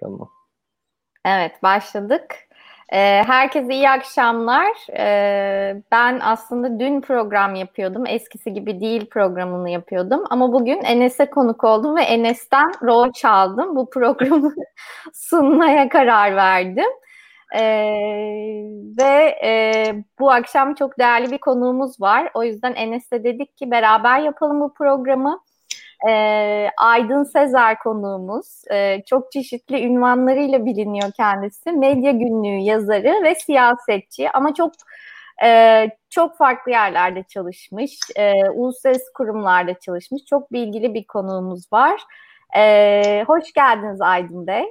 Tamam. Evet başladık. Ee, herkese iyi akşamlar. Ee, ben aslında dün program yapıyordum. Eskisi gibi değil programını yapıyordum. Ama bugün Enes'e konuk oldum ve Enes'ten rol çaldım. Bu programı sunmaya karar verdim. Ee, ve e, bu akşam çok değerli bir konuğumuz var. O yüzden Enes'le dedik ki beraber yapalım bu programı. E, Aydın Sezer konuğumuz. E, çok çeşitli ünvanlarıyla biliniyor kendisi. Medya günlüğü yazarı ve siyasetçi ama çok e, çok farklı yerlerde çalışmış. E, uluslararası kurumlarda çalışmış. Çok bilgili bir konuğumuz var. E, hoş geldiniz Aydın Bey.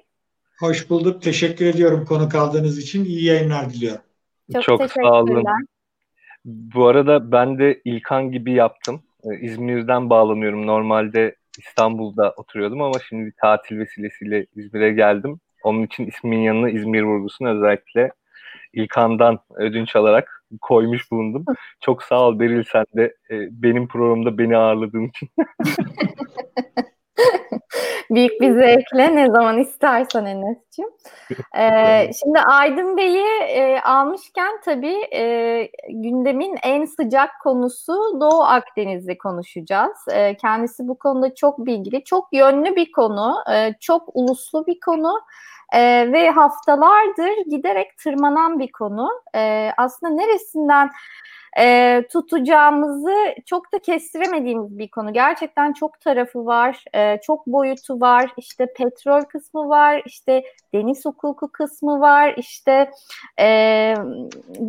Hoş bulduk. Teşekkür ediyorum konu kaldığınız için. İyi yayınlar diliyorum. Çok, çok sağ olun. Bu arada ben de İlkan gibi yaptım. Ee, İzmir'den bağlanıyorum. Normalde İstanbul'da oturuyordum ama şimdi bir tatil vesilesiyle İzmir'e geldim. Onun için ismin yanına İzmir vurgusunu özellikle İlkan'dan ödünç alarak koymuş bulundum. Çok sağ ol Beril sen de e, benim programda beni ağırladığın için. Büyük bir zevkle ne zaman istersen Enes'ciğim. Ee, şimdi Aydın Bey'i e, almışken tabii e, gündemin en sıcak konusu Doğu Akdeniz'i konuşacağız. E, kendisi bu konuda çok bilgili, çok yönlü bir konu, e, çok uluslu bir konu. E, ve haftalardır giderek tırmanan bir konu. E, aslında neresinden e, tutacağımızı çok da kestiremediğimiz bir konu. Gerçekten çok tarafı var, e, çok boyutu var. İşte petrol kısmı var, işte deniz hukuku kısmı var, işte e,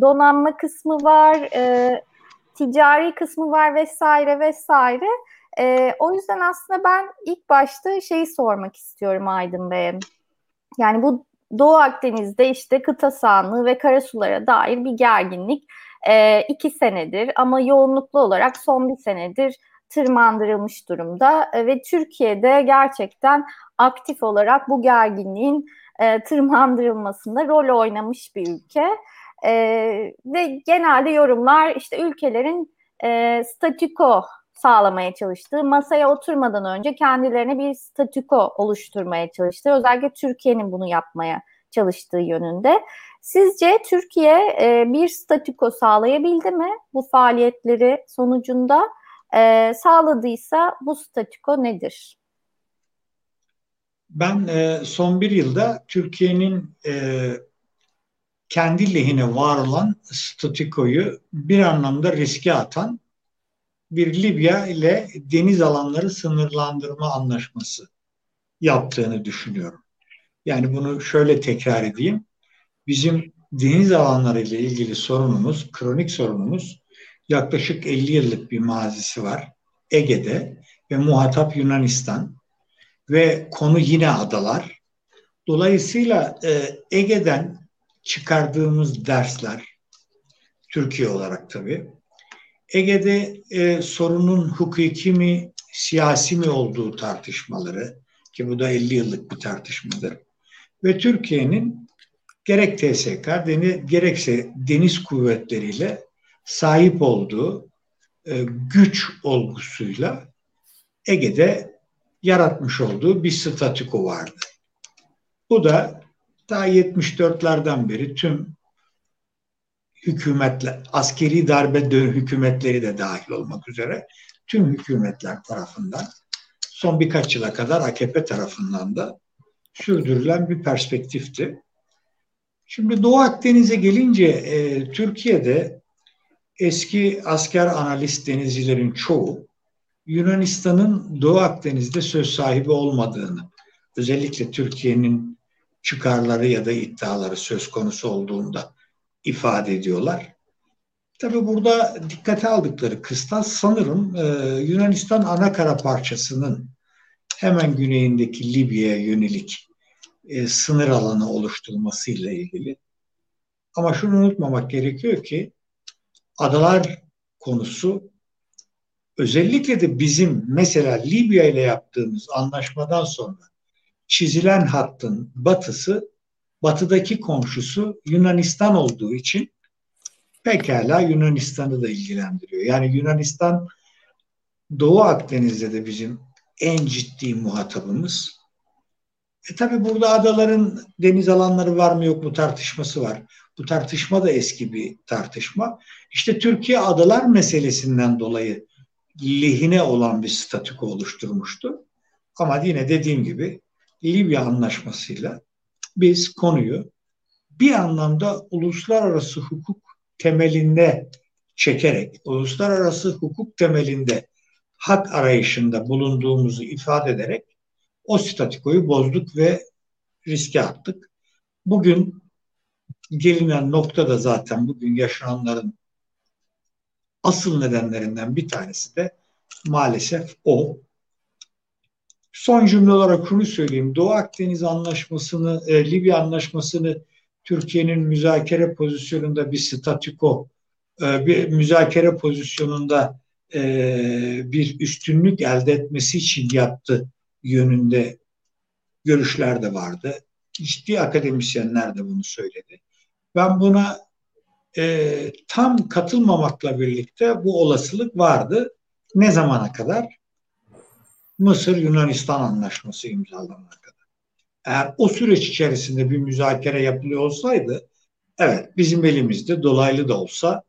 donanma kısmı var, e, ticari kısmı var vesaire vesaire. E, o yüzden aslında ben ilk başta şeyi sormak istiyorum Aydın Bey'e. Yani bu Doğu Akdeniz'de işte kıta sahanlığı ve karasulara dair bir gerginlik e, iki senedir ama yoğunluklu olarak son bir senedir tırmandırılmış durumda e, ve Türkiye'de gerçekten aktif olarak bu gerginliğin e, tırmandırılmasında rol oynamış bir ülke. E, ve genelde yorumlar işte ülkelerin e, statüko sağlamaya çalıştığı, masaya oturmadan önce kendilerine bir statüko oluşturmaya çalıştığı, özellikle Türkiye'nin bunu yapmaya çalıştığı yönünde. Sizce Türkiye e, bir statüko sağlayabildi mi bu faaliyetleri sonucunda? E, sağladıysa bu statüko nedir? Ben e, son bir yılda Türkiye'nin e, kendi lehine var olan statükoyu bir anlamda riske atan bir Libya ile deniz alanları sınırlandırma anlaşması yaptığını düşünüyorum. Yani bunu şöyle tekrar edeyim. Bizim deniz alanları ile ilgili sorunumuz, kronik sorunumuz yaklaşık 50 yıllık bir mazisi var. Ege'de ve muhatap Yunanistan ve konu yine adalar. Dolayısıyla e, Ege'den çıkardığımız dersler, Türkiye olarak tabii, Ege'de e, sorunun hukuki mi, siyasi mi olduğu tartışmaları, ki bu da 50 yıllık bir tartışmadır. Ve Türkiye'nin gerek TSK deni, gerekse deniz kuvvetleriyle sahip olduğu e, güç olgusuyla Ege'de yaratmış olduğu bir statüko vardı. Bu da daha 74'lerden beri tüm hükümetler, askeri darbe hükümetleri de dahil olmak üzere tüm hükümetler tarafından son birkaç yıla kadar AKP tarafından da sürdürülen bir perspektifti. Şimdi Doğu Akdeniz'e gelince e, Türkiye'de eski asker analist denizcilerin çoğu Yunanistan'ın Doğu Akdeniz'de söz sahibi olmadığını, özellikle Türkiye'nin çıkarları ya da iddiaları söz konusu olduğunda ifade ediyorlar. Tabi burada dikkate aldıkları kıstas sanırım e, Yunanistan ana kara parçasının hemen güneyindeki Libya'ya yönelik e, sınır alanı oluşturulmasıyla ilgili. Ama şunu unutmamak gerekiyor ki adalar konusu özellikle de bizim mesela Libya ile yaptığımız anlaşmadan sonra çizilen hattın batısı batıdaki komşusu Yunanistan olduğu için pekala Yunanistan'ı da ilgilendiriyor. Yani Yunanistan Doğu Akdeniz'de de bizim en ciddi muhatabımız E tabi burada adaların deniz alanları var mı yok mu tartışması var. Bu tartışma da eski bir tartışma. İşte Türkiye adalar meselesinden dolayı lehine olan bir statüko oluşturmuştu. Ama yine dediğim gibi Libya anlaşmasıyla biz konuyu bir anlamda uluslararası hukuk temelinde çekerek, uluslararası hukuk temelinde hak arayışında bulunduğumuzu ifade ederek o statikoyu bozduk ve riske attık. Bugün gelinen nokta da zaten bugün yaşananların asıl nedenlerinden bir tanesi de maalesef o. Son cümle olarak şunu söyleyeyim. Doğu Akdeniz Anlaşması'nı, e, Libya Anlaşması'nı Türkiye'nin müzakere pozisyonunda bir statüko, e, bir müzakere pozisyonunda e, bir üstünlük elde etmesi için yaptı yönünde görüşler de vardı. Ciddi akademisyenler de bunu söyledi. Ben buna e, tam katılmamakla birlikte bu olasılık vardı. Ne zamana kadar? Mısır-Yunanistan anlaşması imzalanana kadar. Eğer o süreç içerisinde bir müzakere yapılıyor olsaydı, evet bizim elimizde dolaylı da olsa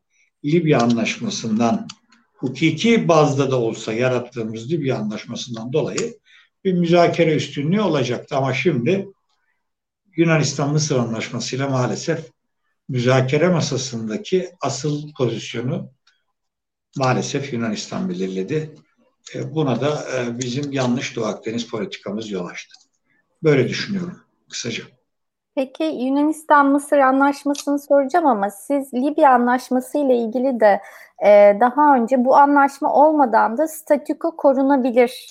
Libya anlaşmasından hukuki bazda da olsa yarattığımız Libya anlaşmasından dolayı bir müzakere üstünlüğü olacaktı. Ama şimdi Yunanistan-Mısır anlaşmasıyla maalesef müzakere masasındaki asıl pozisyonu maalesef Yunanistan belirledi. E, buna da e, bizim yanlış Doğu Akdeniz politikamız yol açtı. Böyle düşünüyorum kısaca. Peki Yunanistan-Mısır anlaşmasını soracağım ama siz Libya anlaşması ile ilgili de e, daha önce bu anlaşma olmadan da statüko korunabilir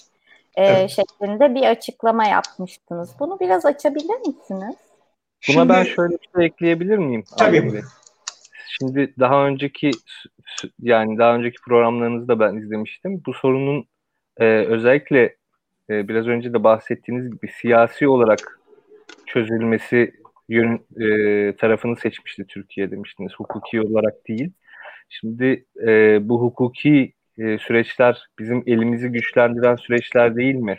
e, evet. şeklinde bir açıklama yapmıştınız. Bunu biraz açabilir misiniz? Buna Şimdi, ben şöyle bir şey ekleyebilir miyim? Tabii. Şimdi daha önceki yani daha önceki programlarınızda ben izlemiştim. Bu sorunun e, özellikle e, biraz önce de bahsettiğiniz gibi siyasi olarak çözülmesi yön e, tarafını seçmişti Türkiye demiştiniz. Hukuki olarak değil. Şimdi e, bu hukuki e, süreçler bizim elimizi güçlendiren süreçler değil mi?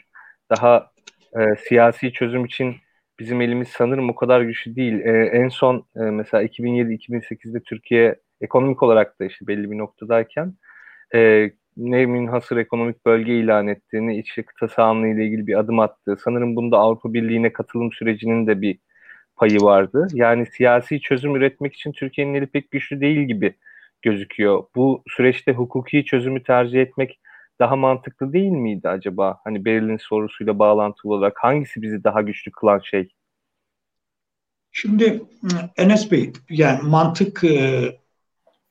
Daha e, siyasi çözüm için bizim elimiz sanırım o kadar güçlü değil. E, en son e, mesela 2007-2008'de Türkiye ekonomik olarak da işte belli bir noktadayken e, ne münhasır ekonomik bölge ilan etti, ne iç kıta sahanlığı ile ilgili bir adım attı. Sanırım bunda Avrupa Birliği'ne katılım sürecinin de bir payı vardı. Yani siyasi çözüm üretmek için Türkiye'nin eli pek güçlü değil gibi gözüküyor. Bu süreçte hukuki çözümü tercih etmek daha mantıklı değil miydi acaba? Hani Berlin sorusuyla bağlantılı olarak hangisi bizi daha güçlü kılan şey? Şimdi Enes Bey, yani mantık e,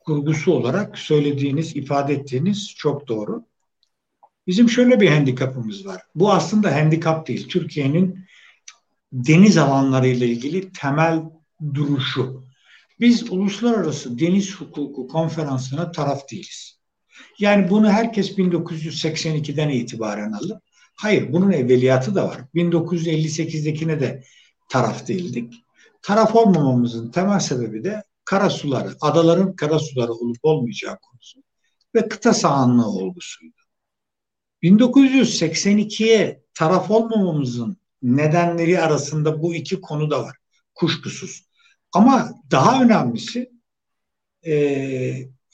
kurgusu olarak söylediğiniz, ifade ettiğiniz çok doğru. Bizim şöyle bir handikapımız var. Bu aslında handikap değil. Türkiye'nin deniz alanları ile ilgili temel duruşu. Biz uluslararası deniz hukuku konferansına taraf değiliz. Yani bunu herkes 1982'den itibaren alır. Hayır, bunun evveliyatı da var. 1958'dekine de taraf değildik. Taraf olmamamızın temel sebebi de karasuları, adaların karasuları olup olmayacağı konusu ve kıta sahanlığı olgusuydu. 1982'ye taraf olmamamızın nedenleri arasında bu iki konu da var. Kuşkusuz. Ama daha önemlisi e,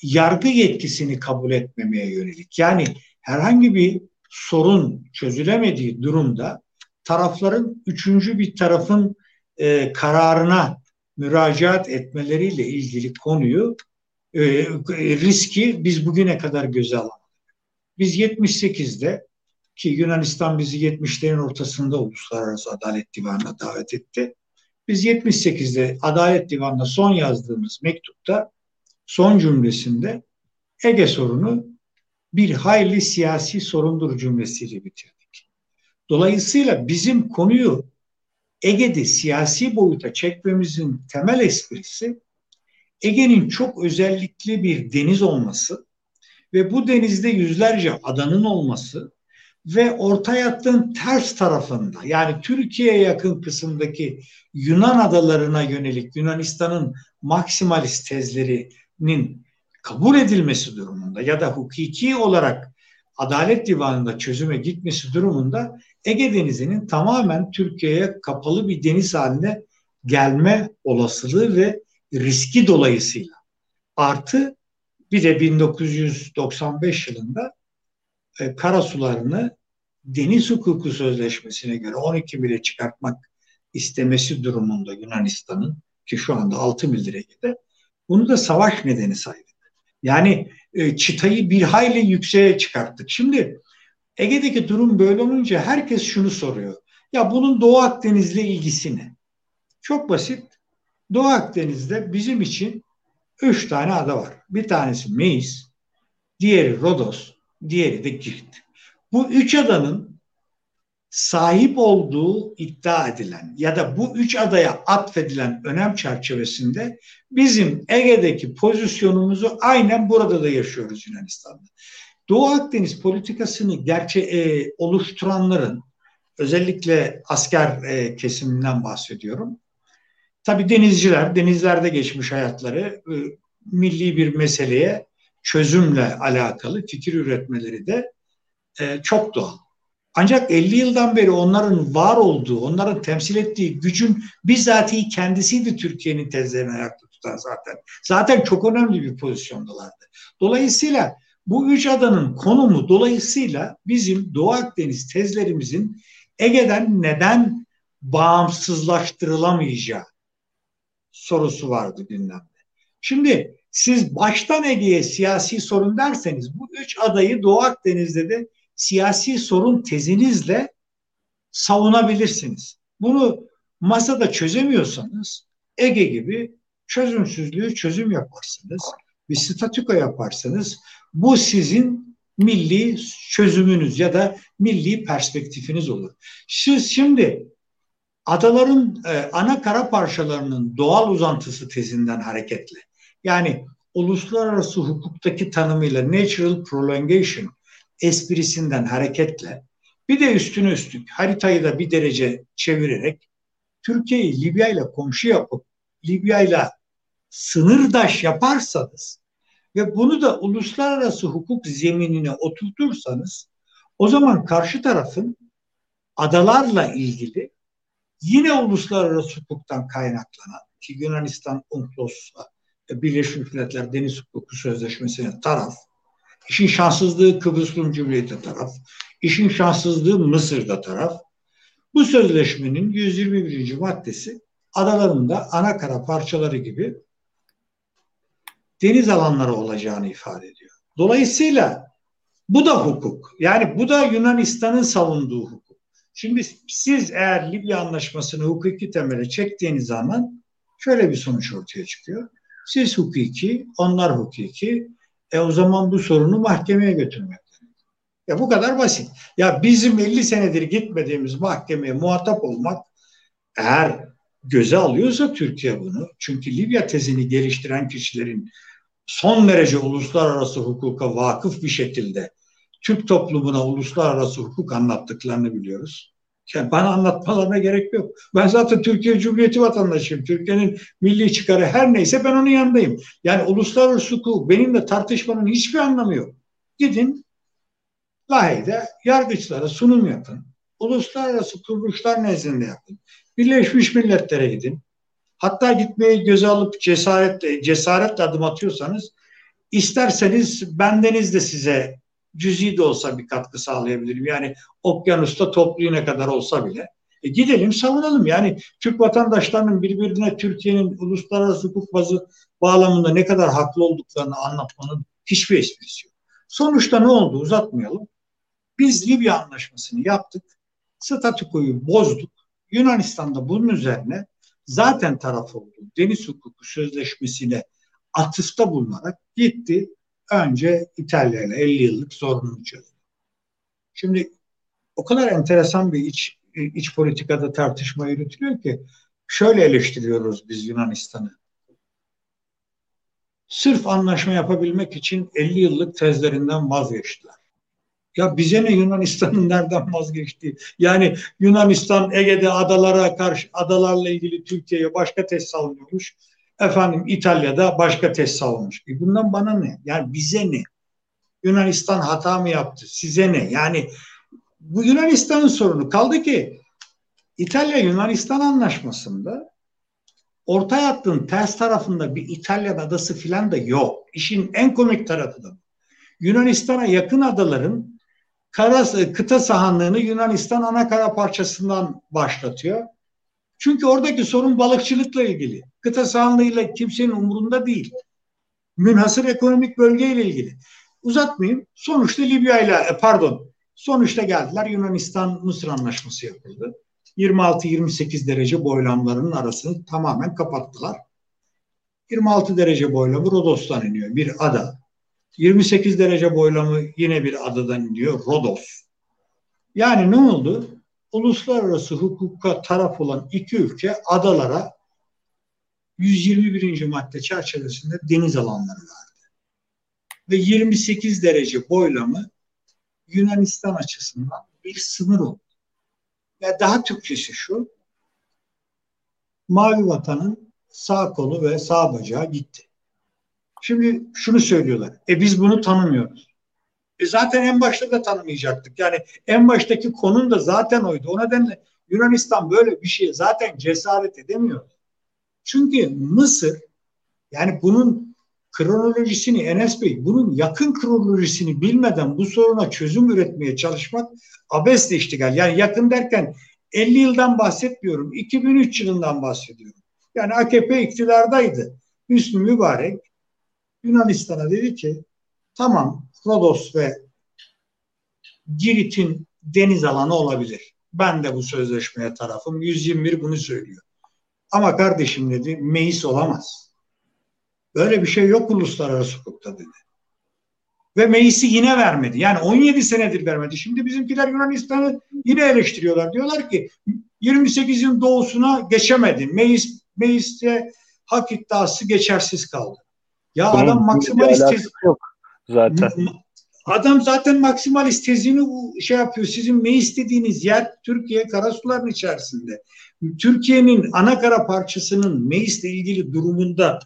yargı yetkisini kabul etmemeye yönelik. Yani herhangi bir sorun çözülemediği durumda tarafların üçüncü bir tarafın e, kararına müracaat etmeleriyle ilgili konuyu e, riski biz bugüne kadar göze alamadık. Biz 78'de ki Yunanistan bizi 70'lerin ortasında Uluslararası Adalet Divanı'na davet etti. Biz 78'de Adalet Divanı'na son yazdığımız mektupta son cümlesinde Ege sorunu bir hayli siyasi sorundur cümlesiyle bitirdik. Dolayısıyla bizim konuyu Ege'de siyasi boyuta çekmemizin temel esprisi Ege'nin çok özellikli bir deniz olması ve bu denizde yüzlerce adanın olması ve orta yattığın ters tarafında yani Türkiye'ye yakın kısımdaki Yunan adalarına yönelik Yunanistan'ın maksimalist tezlerinin kabul edilmesi durumunda ya da hukuki olarak Adalet Divanı'nda çözüme gitmesi durumunda Ege Denizi'nin tamamen Türkiye'ye kapalı bir deniz haline gelme olasılığı ve riski dolayısıyla artı bir de 1995 yılında e, karasularını deniz hukuku sözleşmesine göre 12 mile çıkartmak istemesi durumunda Yunanistan'ın ki şu anda 6 mildir Ege'de bunu da savaş nedeni saydık. Yani e, çıtayı bir hayli yükseğe çıkarttık. Şimdi Ege'deki durum böyle olunca herkes şunu soruyor. Ya bunun Doğu Akdeniz'le ilgisi ne? Çok basit. Doğu Akdeniz'de bizim için üç tane ada var. Bir tanesi Meis, diğeri Rodos, diğeri de Girit. Bu üç adanın sahip olduğu iddia edilen ya da bu üç adaya atfedilen önem çerçevesinde bizim Ege'deki pozisyonumuzu aynen burada da yaşıyoruz Yunanistan'da. Doğu Akdeniz politikasını gerçe e, oluşturanların özellikle asker e, kesiminden bahsediyorum. Tabi denizciler, denizlerde geçmiş hayatları e, milli bir meseleye çözümle alakalı fikir üretmeleri de e, çok doğal. Ancak 50 yıldan beri onların var olduğu, onların temsil ettiği gücün bizatihi kendisiydi Türkiye'nin tezlerini ayakta tutan zaten. Zaten çok önemli bir pozisyondalardı. Dolayısıyla bu üç adanın konumu dolayısıyla bizim Doğu Akdeniz tezlerimizin Ege'den neden bağımsızlaştırılamayacağı sorusu vardı gündemde. Şimdi siz baştan Ege'ye siyasi sorun derseniz bu üç adayı Doğu Akdeniz'de de siyasi sorun tezinizle savunabilirsiniz. Bunu masada çözemiyorsanız Ege gibi çözümsüzlüğü çözüm yaparsınız. Bir statüko yaparsınız. Bu sizin milli çözümünüz ya da milli perspektifiniz olur. Siz şimdi adaların e, ana kara parçalarının doğal uzantısı tezinden hareketle yani uluslararası hukuktaki tanımıyla natural prolongation esprisinden hareketle bir de üstüne üstlük haritayı da bir derece çevirerek Türkiye'yi Libya ile komşu yapıp Libya ile sınırdaş yaparsanız ve bunu da uluslararası hukuk zeminine oturtursanız o zaman karşı tarafın adalarla ilgili yine uluslararası hukuktan kaynaklanan ki Yunanistan UNCLOS'la Birleşmiş Milletler Deniz Hukuku Sözleşmesi'ne taraf, işin şanssızlığı Kıbrıs Rum Cumhuriyeti taraf, işin şanssızlığı Mısır'da taraf. Bu sözleşmenin 121. maddesi adalarında ana kara parçaları gibi deniz alanları olacağını ifade ediyor. Dolayısıyla bu da hukuk. Yani bu da Yunanistan'ın savunduğu hukuk. Şimdi siz eğer Libya anlaşmasını hukuki temele çektiğiniz zaman şöyle bir sonuç ortaya çıkıyor. Siz hukuki, onlar hukuki. E o zaman bu sorunu mahkemeye götürmek. Ya bu kadar basit. Ya bizim 50 senedir gitmediğimiz mahkemeye muhatap olmak eğer göze alıyorsa Türkiye bunu. Çünkü Libya tezini geliştiren kişilerin son derece uluslararası hukuka vakıf bir şekilde Türk toplumuna uluslararası hukuk anlattıklarını biliyoruz. Yani bana anlatmalarına gerek yok. Ben zaten Türkiye Cumhuriyeti vatandaşıyım. Türkiye'nin milli çıkarı her neyse ben onun yanındayım. Yani uluslararası hukuk benimle tartışmanın hiçbir anlamı yok. Gidin Lahey'de yargıçlara sunum yapın. Uluslararası kuruluşlar nezdinde yapın. Birleşmiş Milletler'e gidin. Hatta gitmeyi göze alıp cesaretle, cesaretle adım atıyorsanız isterseniz bendeniz de size cüzi de olsa bir katkı sağlayabilirim. Yani okyanusta toplu ne kadar olsa bile. E gidelim savunalım. Yani Türk vatandaşlarının birbirine Türkiye'nin uluslararası hukuk bazı bağlamında ne kadar haklı olduklarını anlatmanın hiçbir esprisi yok. Sonuçta ne oldu uzatmayalım. Biz Libya anlaşmasını yaptık. Statükoyu bozduk. Yunanistan'da bunun üzerine zaten taraf oldu. Deniz hukuku sözleşmesine atıfta bulunarak gitti önce İtalya ile 50 yıllık sorununu çözdü. Şimdi o kadar enteresan bir iç, iç politikada tartışma yürütülüyor ki şöyle eleştiriyoruz biz Yunanistan'ı. Sırf anlaşma yapabilmek için 50 yıllık tezlerinden vazgeçtiler. Ya bize ne Yunanistan'ın nereden vazgeçtiği? Yani Yunanistan Ege'de adalara karşı adalarla ilgili Türkiye'ye başka tez savunuyormuş. Efendim İtalya'da başka test savunmuş. E bundan bana ne? Yani bize ne? Yunanistan hata mı yaptı? Size ne? Yani bu Yunanistan'ın sorunu. Kaldı ki İtalya Yunanistan anlaşmasında orta hattın ters tarafında bir İtalyan adası filan da yok. İşin en komik tarafı da Yunanistan'a yakın adaların kara, kıta sahanlığını Yunanistan ana kara parçasından başlatıyor. Çünkü oradaki sorun balıkçılıkla ilgili. Kıta sahanlığıyla kimsenin umurunda değil. Münhasır ekonomik bölgeyle ilgili. Uzatmayayım. Sonuçta Libya ile e, pardon sonuçta geldiler Yunanistan-Mısır anlaşması yapıldı. 26-28 derece boylamlarının arasını tamamen kapattılar. 26 derece boylamı Rodos'tan iniyor. Bir ada. 28 derece boylamı yine bir adadan iniyor. Rodos. Yani ne oldu? Uluslararası hukuka taraf olan iki ülke adalara 121. madde çerçevesinde deniz alanları verdi. Ve 28 derece boylamı Yunanistan açısından bir sınır oldu. Ve daha Türkçesi şu, Mavi Vatan'ın sağ kolu ve sağ bacağı gitti. Şimdi şunu söylüyorlar. E biz bunu tanımıyoruz. E zaten en başta da tanımayacaktık. Yani en baştaki konum da zaten oydu. O nedenle Yunanistan böyle bir şeye zaten cesaret edemiyor. Çünkü Mısır yani bunun kronolojisini Enes Bey bunun yakın kronolojisini bilmeden bu soruna çözüm üretmeye çalışmak abesle iştigal. Yani yakın derken 50 yıldan bahsetmiyorum. 2003 yılından bahsediyorum. Yani AKP iktidardaydı. Hüsnü Mübarek Yunanistan'a dedi ki tamam Rodos ve Girit'in deniz alanı olabilir. Ben de bu sözleşmeye tarafım. 121 bunu söylüyor. Ama kardeşim dedi meclis olamaz. Böyle bir şey yok uluslararası hukukta dedi. Ve meclisi yine vermedi. Yani 17 senedir vermedi. Şimdi bizimkiler Yunanistan'ı yine eleştiriyorlar. Diyorlar ki 28'in doğusuna geçemedi. Meclis, mecliste hak iddiası geçersiz kaldı. Ya Bunun adam maksimalist tez... yok zaten. Adam zaten maksimalist tezini şey yapıyor. Sizin ne istediğiniz yer Türkiye karasuların içerisinde. Türkiye'nin ana kara parçasının Meis'le ilgili durumunda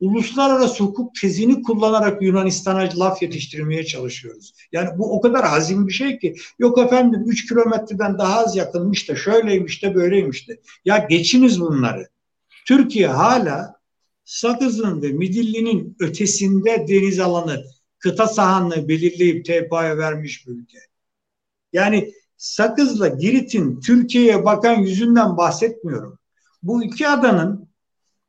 uluslararası hukuk tezini kullanarak Yunanistan'a laf yetiştirmeye çalışıyoruz. Yani bu o kadar hazin bir şey ki yok efendim 3 kilometreden daha az yakınmış da şöyleymiş de böyleymiş de. Ya geçiniz bunları. Türkiye hala Sakız'ın ve Midilli'nin ötesinde deniz alanı, kıta sahanlığı belirleyip TPA'ya vermiş bir ülke. Yani Sakız'la Girit'in Türkiye'ye bakan yüzünden bahsetmiyorum. Bu iki adanın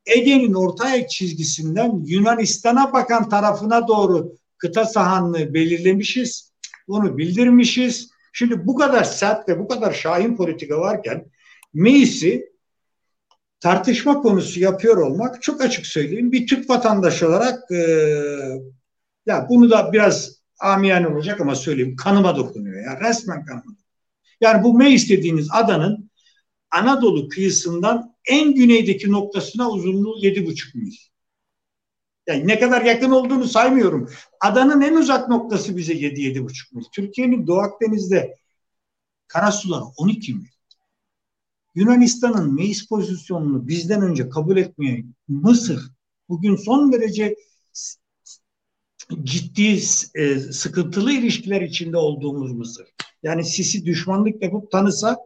Ege'nin orta ayak çizgisinden Yunanistan'a bakan tarafına doğru kıta sahanlığı belirlemişiz. Bunu bildirmişiz. Şimdi bu kadar sert ve bu kadar şahin politika varken Meis'i tartışma konusu yapıyor olmak çok açık söyleyeyim bir Türk vatandaşı olarak e, ya bunu da biraz amiyane olacak ama söyleyeyim kanıma dokunuyor ya resmen kanıma. Yani bu Meis dediğiniz adanın Anadolu kıyısından en güneydeki noktasına uzunluğu yedi buçuk mil. Yani ne kadar yakın olduğunu saymıyorum. Adanın en uzak noktası bize yedi yedi buçuk mil. Türkiye'nin Doğu Akdeniz'de karasuları 12 mil. Yunanistan'ın meclis pozisyonunu bizden önce kabul etmeyen Mısır bugün son derece ciddi e, sıkıntılı ilişkiler içinde olduğumuz Mısır. Yani Sisi düşmanlık yapıp tanısa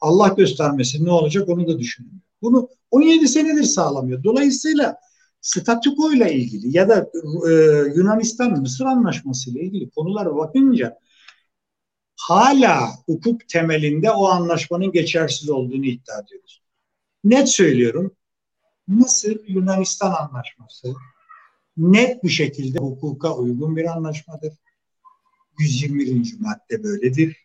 Allah göstermesin ne olacak onu da düşünüyor. Bunu 17 senedir sağlamıyor. Dolayısıyla statüko ile ilgili ya da e, Yunanistan-Mısır anlaşması ile ilgili konulara bakınca hala hukuk temelinde o anlaşmanın geçersiz olduğunu iddia ediyoruz. Net söylüyorum. Mısır Yunanistan anlaşması net bir şekilde hukuka uygun bir anlaşmadır. 121. madde böyledir.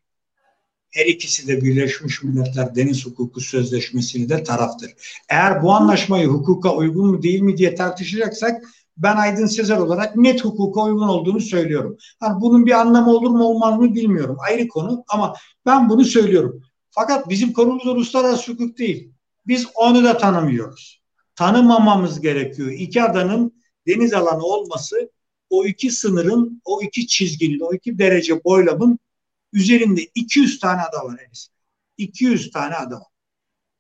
Her ikisi de Birleşmiş Milletler Deniz Hukuku Sözleşmesi'ne de taraftır. Eğer bu anlaşmayı hukuka uygun mu değil mi diye tartışacaksak ben Aydın Sezer olarak net hukuka uygun olduğunu söylüyorum. Yani bunun bir anlamı olur mu olmaz mı bilmiyorum. Ayrı konu ama ben bunu söylüyorum. Fakat bizim konumuz uluslararası hukuk değil. Biz onu da tanımıyoruz. Tanımamamız gerekiyor. İki adanın deniz alanı olması o iki sınırın, o iki çizginin, o iki derece boylamın üzerinde 200 tane ada var. 200 tane ada var.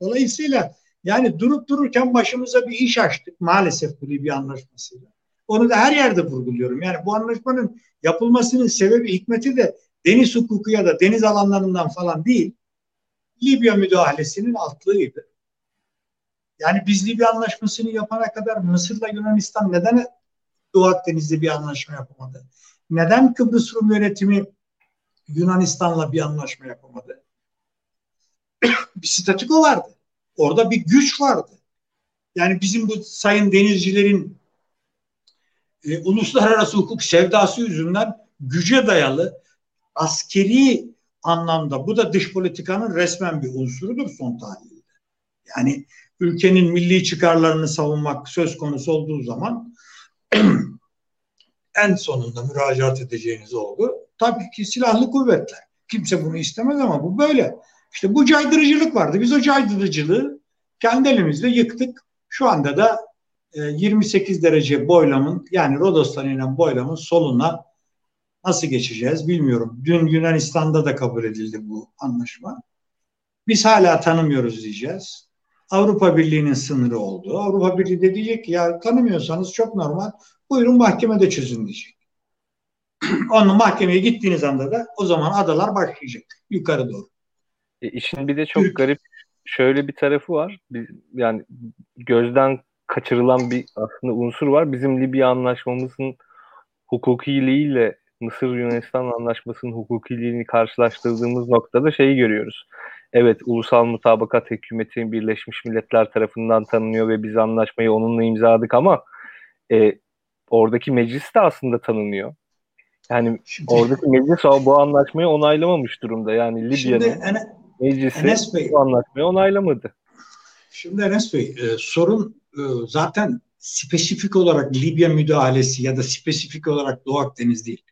Dolayısıyla yani durup dururken başımıza bir iş açtık maalesef bu Libya anlaşmasıyla. Onu da her yerde vurguluyorum. Yani bu anlaşmanın yapılmasının sebebi, hikmeti de deniz hukuku ya da deniz alanlarından falan değil. Libya müdahalesinin altlığıydı. Yani biz Libya anlaşmasını yapana kadar Mısır'la Yunanistan neden Doğu Akdeniz'de bir anlaşma yapamadı? Neden Kıbrıs Rum yönetimi Yunanistan'la bir anlaşma yapamadı? bir statüko vardı. Orada bir güç vardı. Yani bizim bu sayın denizcilerin e, uluslararası hukuk sevdası yüzünden güce dayalı askeri anlamda bu da dış politikanın resmen bir unsurudur son tahlilde. Yani ülkenin milli çıkarlarını savunmak söz konusu olduğu zaman en sonunda müracaat edeceğiniz oldu. Tabii ki silahlı kuvvetler. Kimse bunu istemez ama bu böyle. İşte bu caydırıcılık vardı. Biz o caydırıcılığı kendi elimizle yıktık. Şu anda da 28 e, derece boylamın yani Rodos'tan inen boylamın soluna nasıl geçeceğiz bilmiyorum. Dün Yunanistan'da da kabul edildi bu anlaşma. Biz hala tanımıyoruz diyeceğiz. Avrupa Birliği'nin sınırı oldu. Avrupa Birliği de diyecek ki ya tanımıyorsanız çok normal. Buyurun mahkemede çözün diyecek. Onun mahkemeye gittiğiniz anda da o zaman adalar başlayacak yukarı doğru. E, işin bir de çok garip şöyle bir tarafı var. Bir, yani gözden kaçırılan bir aslında unsur var. Bizim Libya anlaşmamızın hukukiliğiyle Mısır Yunanistan anlaşmasının hukukiliğini karşılaştırdığımız noktada şeyi görüyoruz. Evet ulusal mutabakat hükümeti Birleşmiş Milletler tarafından tanınıyor ve biz anlaşmayı onunla imzaladık ama e, oradaki meclis de aslında tanınıyor. Yani Şimdi, oradaki meclis bu anlaşmayı onaylamamış durumda. Yani Libya'nın meclisi Enes Bey, bu anlaşmayı onaylamadı. Şimdi Enes Bey e, sorun e, zaten spesifik olarak Libya müdahalesi ya da spesifik olarak Doğu Akdeniz değil.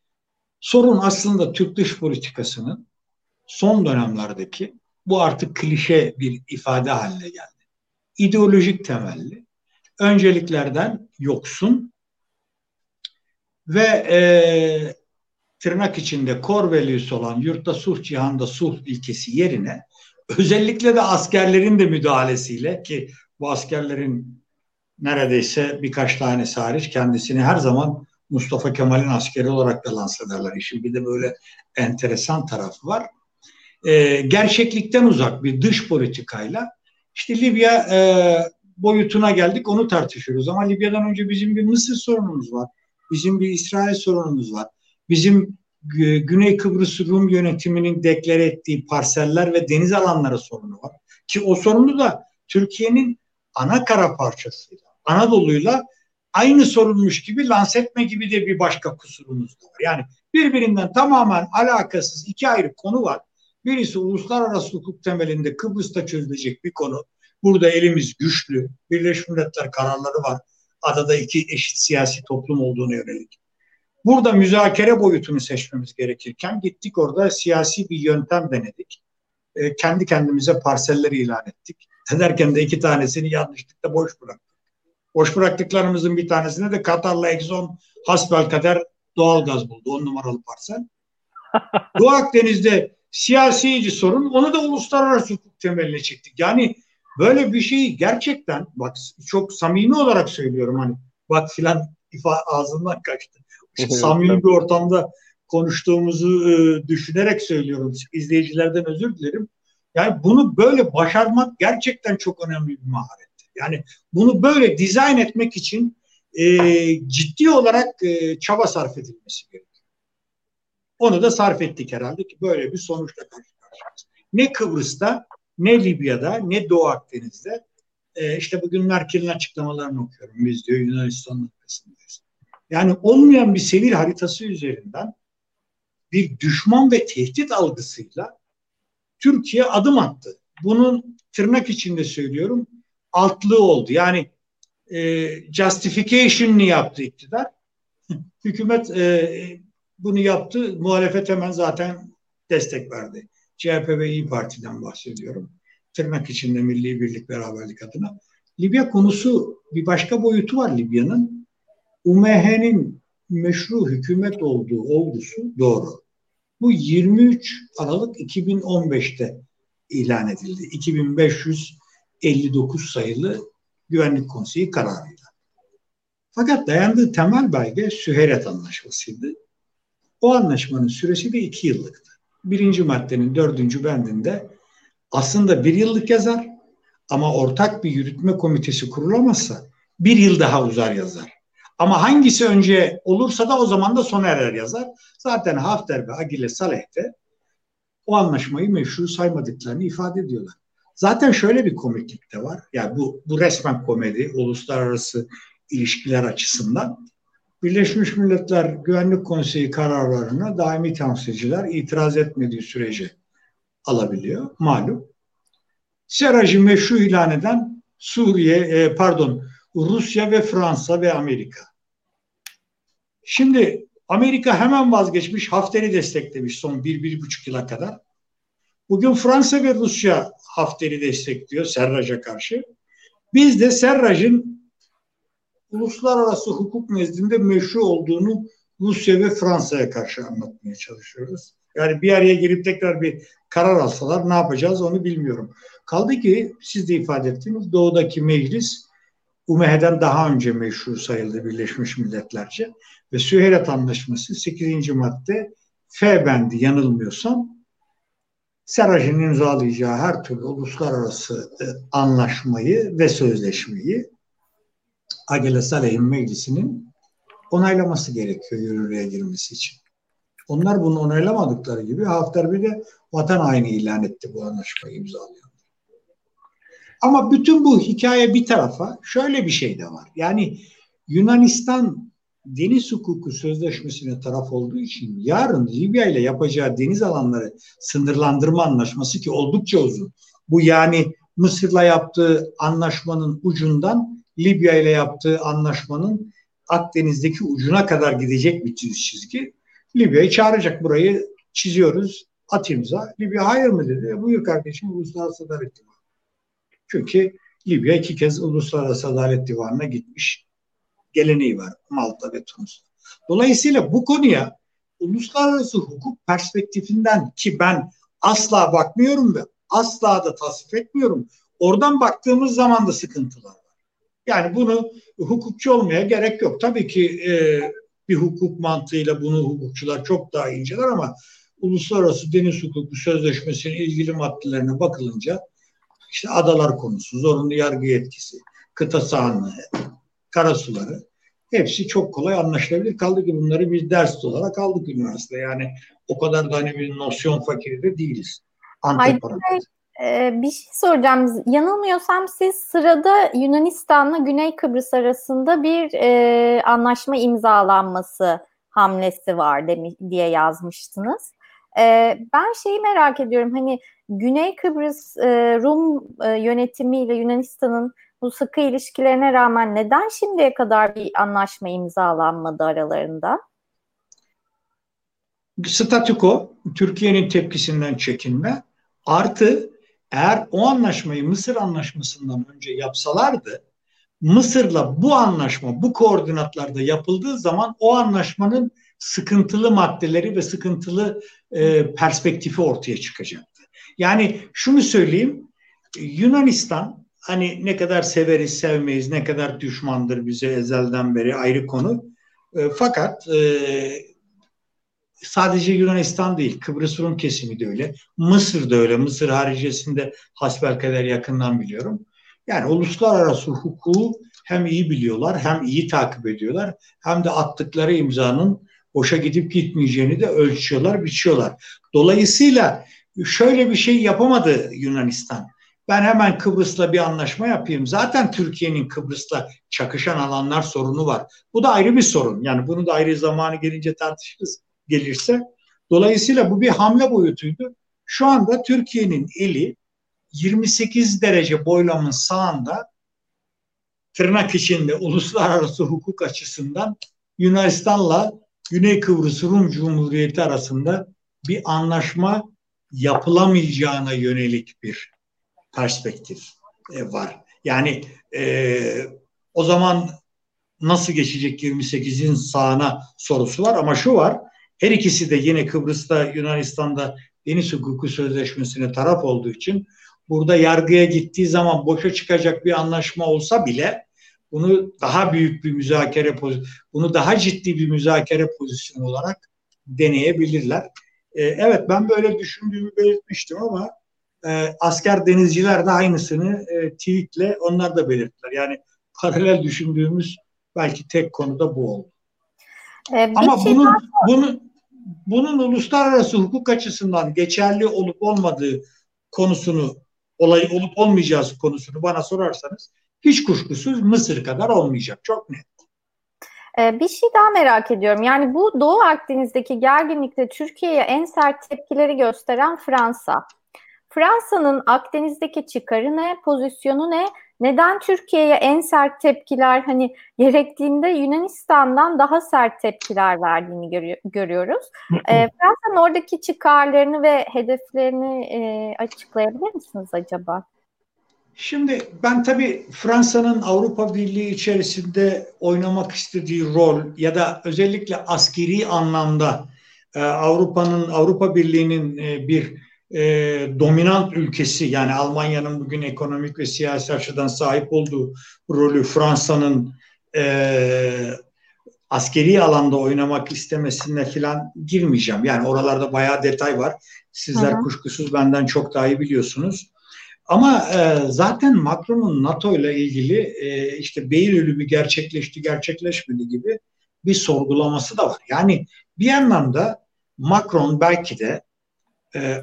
Sorun aslında Türk dış politikasının son dönemlerdeki bu artık klişe bir ifade haline geldi. İdeolojik temelli, önceliklerden yoksun ve e, tırnak içinde core values olan yurtta sulh cihanda sulh ilkesi yerine özellikle de askerlerin de müdahalesiyle ki bu askerlerin neredeyse birkaç tane hariç kendisini her zaman Mustafa Kemal'in askeri olarak da lanse ederler. İşin bir de böyle enteresan tarafı var. Ee, gerçeklikten uzak bir dış politikayla işte Libya e, boyutuna geldik onu tartışıyoruz. Ama Libya'dan önce bizim bir Mısır sorunumuz var. Bizim bir İsrail sorunumuz var. Bizim Güney Kıbrıs Rum yönetiminin deklare ettiği parseller ve deniz alanları sorunu var. Ki o sorunu da Türkiye'nin ana kara parçasıyla, Anadolu'yla aynı sorunmuş gibi lanse etme gibi de bir başka kusurumuz da var. Yani birbirinden tamamen alakasız iki ayrı konu var. Birisi uluslararası hukuk temelinde Kıbrıs'ta çözülecek bir konu. Burada elimiz güçlü. Birleşmiş Milletler kararları var. Adada iki eşit siyasi toplum olduğunu yönelik. Burada müzakere boyutunu seçmemiz gerekirken gittik orada siyasi bir yöntem denedik. E, kendi kendimize parselleri ilan ettik. Ederken de iki tanesini yanlışlıkla boş bıraktık. Boş bıraktıklarımızın bir tanesine de Katar'la Exxon hasbelkader doğal gaz buldu. On numaralı parsel. Doğu Akdeniz'de siyasici sorun onu da uluslararası hukuk temeline çektik. Yani böyle bir şeyi gerçekten bak çok samimi olarak söylüyorum hani bak filan ifa ağzından kaçtı. Samimi bir ortamda konuştuğumuzu e, düşünerek söylüyorum. İzleyicilerden özür dilerim. Yani bunu böyle başarmak gerçekten çok önemli bir maharet. Yani bunu böyle dizayn etmek için e, ciddi olarak e, çaba sarf edilmesi gerekiyor. Onu da sarf ettik herhalde ki böyle bir sonuçla karşı karşıyayız. Ne Kıbrıs'ta, ne Libya'da, ne Doğu Akdeniz'de e, işte bugün Merkel'in açıklamalarını okuyorum. Biz diyor Yunanistan'ın arkasındayız. Yani olmayan bir seyir haritası üzerinden bir düşman ve tehdit algısıyla Türkiye adım attı. Bunun tırnak içinde söylüyorum altlığı oldu. Yani e, justification'ını yaptı iktidar. Hükümet e, bunu yaptı. Muhalefet hemen zaten destek verdi. CHP ve İyi Parti'den bahsediyorum. Tırnak içinde milli birlik beraberlik adına. Libya konusu bir başka boyutu var Libya'nın. UMH'nin meşru hükümet olduğu olgusu doğru. Bu 23 Aralık 2015'te ilan edildi. 2559 sayılı Güvenlik Konseyi kararıyla. Fakat dayandığı temel belge Süheyret Anlaşması'ydı. O anlaşmanın süresi de iki yıllıktı. Birinci maddenin dördüncü bendinde aslında bir yıllık yazar ama ortak bir yürütme komitesi kurulamazsa bir yıl daha uzar yazar. Ama hangisi önce olursa da o zaman da sona erer yazar. Zaten Hafter ve Agile Saleh de o anlaşmayı meşru saymadıklarını ifade ediyorlar. Zaten şöyle bir komiklik de var. Yani bu, bu resmen komedi, uluslararası ilişkiler açısından. Birleşmiş Milletler Güvenlik Konseyi kararlarına daimi temsilciler itiraz etmediği sürece alabiliyor. Malum. Seraj'ı meşru ilan eden Suriye, e, pardon Rusya ve Fransa ve Amerika. Şimdi Amerika hemen vazgeçmiş, Hafter'i desteklemiş son bir, bir buçuk yıla kadar. Bugün Fransa ve Rusya Hafter'i destekliyor Serraj'a karşı. Biz de Serraj'ın uluslararası hukuk nezdinde meşru olduğunu Rusya ve Fransa'ya karşı anlatmaya çalışıyoruz. Yani bir araya girip tekrar bir karar alsalar ne yapacağız onu bilmiyorum. Kaldı ki siz de ifade ettiniz doğudaki meclis UMEH'den daha önce meşru sayıldı Birleşmiş Milletlerce ve Süheyret Anlaşması 8. madde F bendi yanılmıyorsam Seraj'ın imzalayacağı her türlü uluslararası e, anlaşmayı ve sözleşmeyi Agile Saleh'in meclisinin onaylaması gerekiyor yürürlüğe girmesi için. Onlar bunu onaylamadıkları gibi Hafter bir de vatan haini ilan etti bu anlaşmayı imzalıyor. Ama bütün bu hikaye bir tarafa şöyle bir şey de var. Yani Yunanistan deniz hukuku sözleşmesine taraf olduğu için yarın Libya ile yapacağı deniz alanları sınırlandırma anlaşması ki oldukça uzun. Bu yani Mısır'la yaptığı anlaşmanın ucundan Libya ile yaptığı anlaşmanın Akdeniz'deki ucuna kadar gidecek bir çizgi. Libya'yı çağıracak burayı çiziyoruz. At imza. Libya hayır mı dedi. Buyur kardeşim uluslararası adalet divanı. Çünkü Libya iki kez uluslararası adalet divanına gitmiş geleneği var Malta ve Tunus. Dolayısıyla bu konuya uluslararası hukuk perspektifinden ki ben asla bakmıyorum ve asla da tasvip etmiyorum. Oradan baktığımız zaman da sıkıntılar var. Yani bunu hukukçu olmaya gerek yok. Tabii ki e, bir hukuk mantığıyla bunu hukukçular çok daha inceler ama Uluslararası Deniz Hukuku Sözleşmesi'nin ilgili maddelerine bakılınca işte adalar konusu, zorunlu yargı yetkisi, kıta sahanlığı, karasuları hepsi çok kolay anlaşılabilir. Kaldı ki bunları biz ders olarak aldık üniversitede. Yani o kadar da hani bir nosyon fakiri de değiliz. Hayır, e, bir şey soracağım. Yanılmıyorsam siz sırada Yunanistan'la Güney Kıbrıs arasında bir e, anlaşma imzalanması hamlesi var demi, diye yazmıştınız. E, ben şeyi merak ediyorum. Hani Güney Kıbrıs e, Rum e, yönetimiyle Yunanistan'ın bu sıkı ilişkilerine rağmen neden şimdiye kadar bir anlaşma imzalanmadı aralarında? Statüko, Türkiye'nin tepkisinden çekinme, artı eğer o anlaşmayı Mısır anlaşmasından önce yapsalardı, Mısır'la bu anlaşma bu koordinatlarda yapıldığı zaman o anlaşmanın sıkıntılı maddeleri ve sıkıntılı e, perspektifi ortaya çıkacaktı. Yani şunu söyleyeyim, Yunanistan hani ne kadar severiz sevmeyiz, ne kadar düşmandır bize ezelden beri ayrı konu. E, fakat e, sadece Yunanistan değil, Kıbrıs Rum kesimi de öyle. Mısır da öyle. Mısır haricesinde hasbelkader yakından biliyorum. Yani uluslararası hukuku hem iyi biliyorlar, hem iyi takip ediyorlar, hem de attıkları imzanın boşa gidip gitmeyeceğini de ölçüyorlar, biçiyorlar. Dolayısıyla şöyle bir şey yapamadı Yunanistan ben hemen Kıbrıs'la bir anlaşma yapayım. Zaten Türkiye'nin Kıbrıs'la çakışan alanlar sorunu var. Bu da ayrı bir sorun. Yani bunu da ayrı zamanı gelince tartışırız gelirse. Dolayısıyla bu bir hamle boyutuydu. Şu anda Türkiye'nin eli 28 derece boylamın sağında tırnak içinde uluslararası hukuk açısından Yunanistan'la Güney Kıbrıs Rum Cumhuriyeti arasında bir anlaşma yapılamayacağına yönelik bir perspektif e, var. Yani e, o zaman nasıl geçecek 28'in sağına sorusu var ama şu var. Her ikisi de yine Kıbrıs'ta Yunanistan'da Deniz Hukuku Sözleşmesi'ne taraf olduğu için burada yargıya gittiği zaman boşa çıkacak bir anlaşma olsa bile bunu daha büyük bir müzakere bunu daha ciddi bir müzakere pozisyonu olarak deneyebilirler. E, evet ben böyle düşündüğümü belirtmiştim ama e, asker denizciler de aynısını e, tweetle onlar da belirttiler. Yani paralel düşündüğümüz belki tek konuda bu oldu. Ee, Ama şey bunun, daha... bunun bunun uluslararası hukuk açısından geçerli olup olmadığı konusunu olay olup olmayacağı konusunu bana sorarsanız hiç kuşkusuz Mısır kadar olmayacak. Çok net. Ee, bir şey daha merak ediyorum. Yani bu Doğu Akdeniz'deki gerginlikte Türkiye'ye en sert tepkileri gösteren Fransa. Fransa'nın Akdeniz'deki çıkarı ne, pozisyonu ne? Neden Türkiye'ye en sert tepkiler hani gerektiğinde Yunanistan'dan daha sert tepkiler verdiğini görü- görüyoruz. e, Fransa'nın oradaki çıkarlarını ve hedeflerini e, açıklayabilir misiniz acaba? Şimdi ben tabii Fransa'nın Avrupa Birliği içerisinde oynamak istediği rol ya da özellikle askeri anlamda e, Avrupa'nın Avrupa Birliği'nin e, bir e, dominant ülkesi yani Almanya'nın bugün ekonomik ve siyasi açıdan sahip olduğu rolü Fransa'nın askeri alanda oynamak istemesine falan girmeyeceğim. Yani oralarda bayağı detay var. Sizler Hı-hı. kuşkusuz benden çok daha iyi biliyorsunuz. Ama e, zaten Macron'un NATO ile ilgili e, işte beyin ölümü gerçekleşti gerçekleşmedi gibi bir sorgulaması da var. Yani bir anlamda Macron belki de e,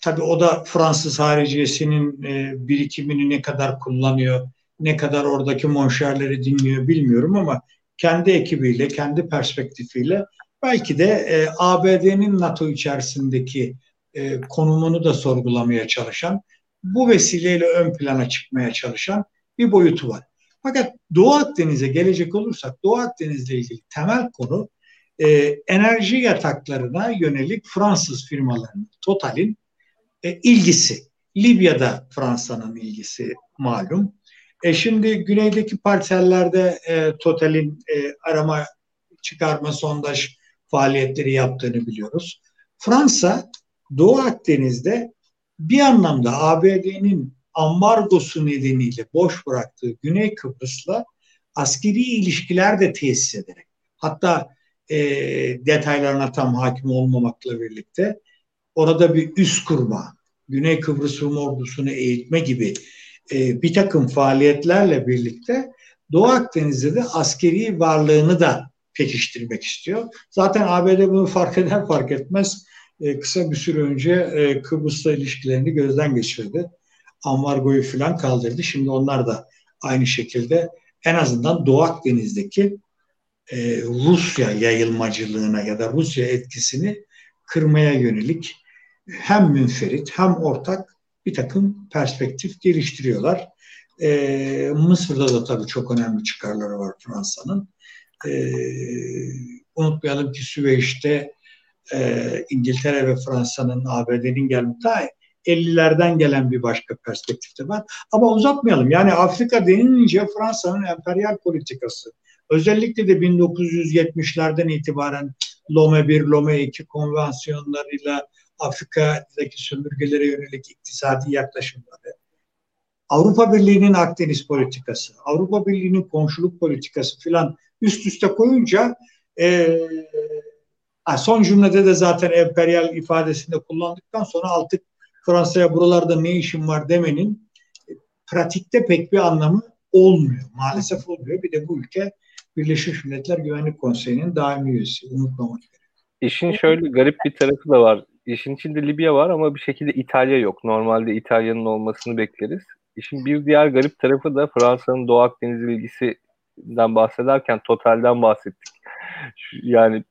Tabii o da Fransız hariciyesinin e, birikimini ne kadar kullanıyor, ne kadar oradaki monşerleri dinliyor bilmiyorum ama kendi ekibiyle, kendi perspektifiyle belki de e, ABD'nin NATO içerisindeki e, konumunu da sorgulamaya çalışan, bu vesileyle ön plana çıkmaya çalışan bir boyutu var. Fakat Doğu Akdeniz'e gelecek olursak Doğu Akdeniz'le ilgili temel konu e, enerji yataklarına yönelik Fransız firmalarının, Total'in e, ilgisi. Libya'da Fransa'nın ilgisi malum. E şimdi güneydeki parsellerde e, Total'in e, arama çıkarma sondaj faaliyetleri yaptığını biliyoruz. Fransa Doğu Akdeniz'de bir anlamda ABD'nin ambargosu nedeniyle boş bıraktığı Güney Kıbrıs'la askeri ilişkiler de tesis ederek hatta e, detaylarına tam hakim olmamakla birlikte orada bir üst kurma, Güney Kıbrıs Rum ordusunu eğitme gibi e, bir takım faaliyetlerle birlikte Doğu Akdeniz'de de askeri varlığını da pekiştirmek istiyor. Zaten ABD bunu fark eder fark etmez e, kısa bir süre önce e, Kıbrıs'la ilişkilerini gözden geçirdi. Ambargoyu falan kaldırdı. Şimdi onlar da aynı şekilde en azından Doğu Akdeniz'deki e, Rusya yayılmacılığına ya da Rusya etkisini kırmaya yönelik hem münferit hem ortak bir takım perspektif geliştiriyorlar. E, Mısır'da da tabii çok önemli çıkarları var Fransa'nın. E, unutmayalım ki Süveyş'te e, İngiltere ve Fransa'nın ABD'nin gelmiş ta 50'lerden gelen bir başka perspektifte var. Ama uzatmayalım. Yani Afrika denilince Fransa'nın emperyal politikası özellikle de 1970'lerden itibaren Lome 1, Lome 2 konvansiyonlarıyla Afrika'daki sömürgelere yönelik iktisadi yaklaşımları, Avrupa Birliği'nin Akdeniz politikası, Avrupa Birliği'nin komşuluk politikası filan üst üste koyunca e, son cümlede de zaten emperyal ifadesinde kullandıktan sonra artık Fransa'ya buralarda ne işim var demenin e, pratikte pek bir anlamı olmuyor. Maalesef olmuyor. Bir de bu ülke Birleşmiş Milletler Güvenlik Konseyi'nin daimi üyesi. Unutmamak gerekiyor. İşin şöyle garip bir tarafı da var işin içinde Libya var ama bir şekilde İtalya yok. Normalde İtalya'nın olmasını bekleriz. İşin bir diğer garip tarafı da Fransa'nın Doğu Akdeniz ilgisinden bahsederken Total'den bahsettik. Yani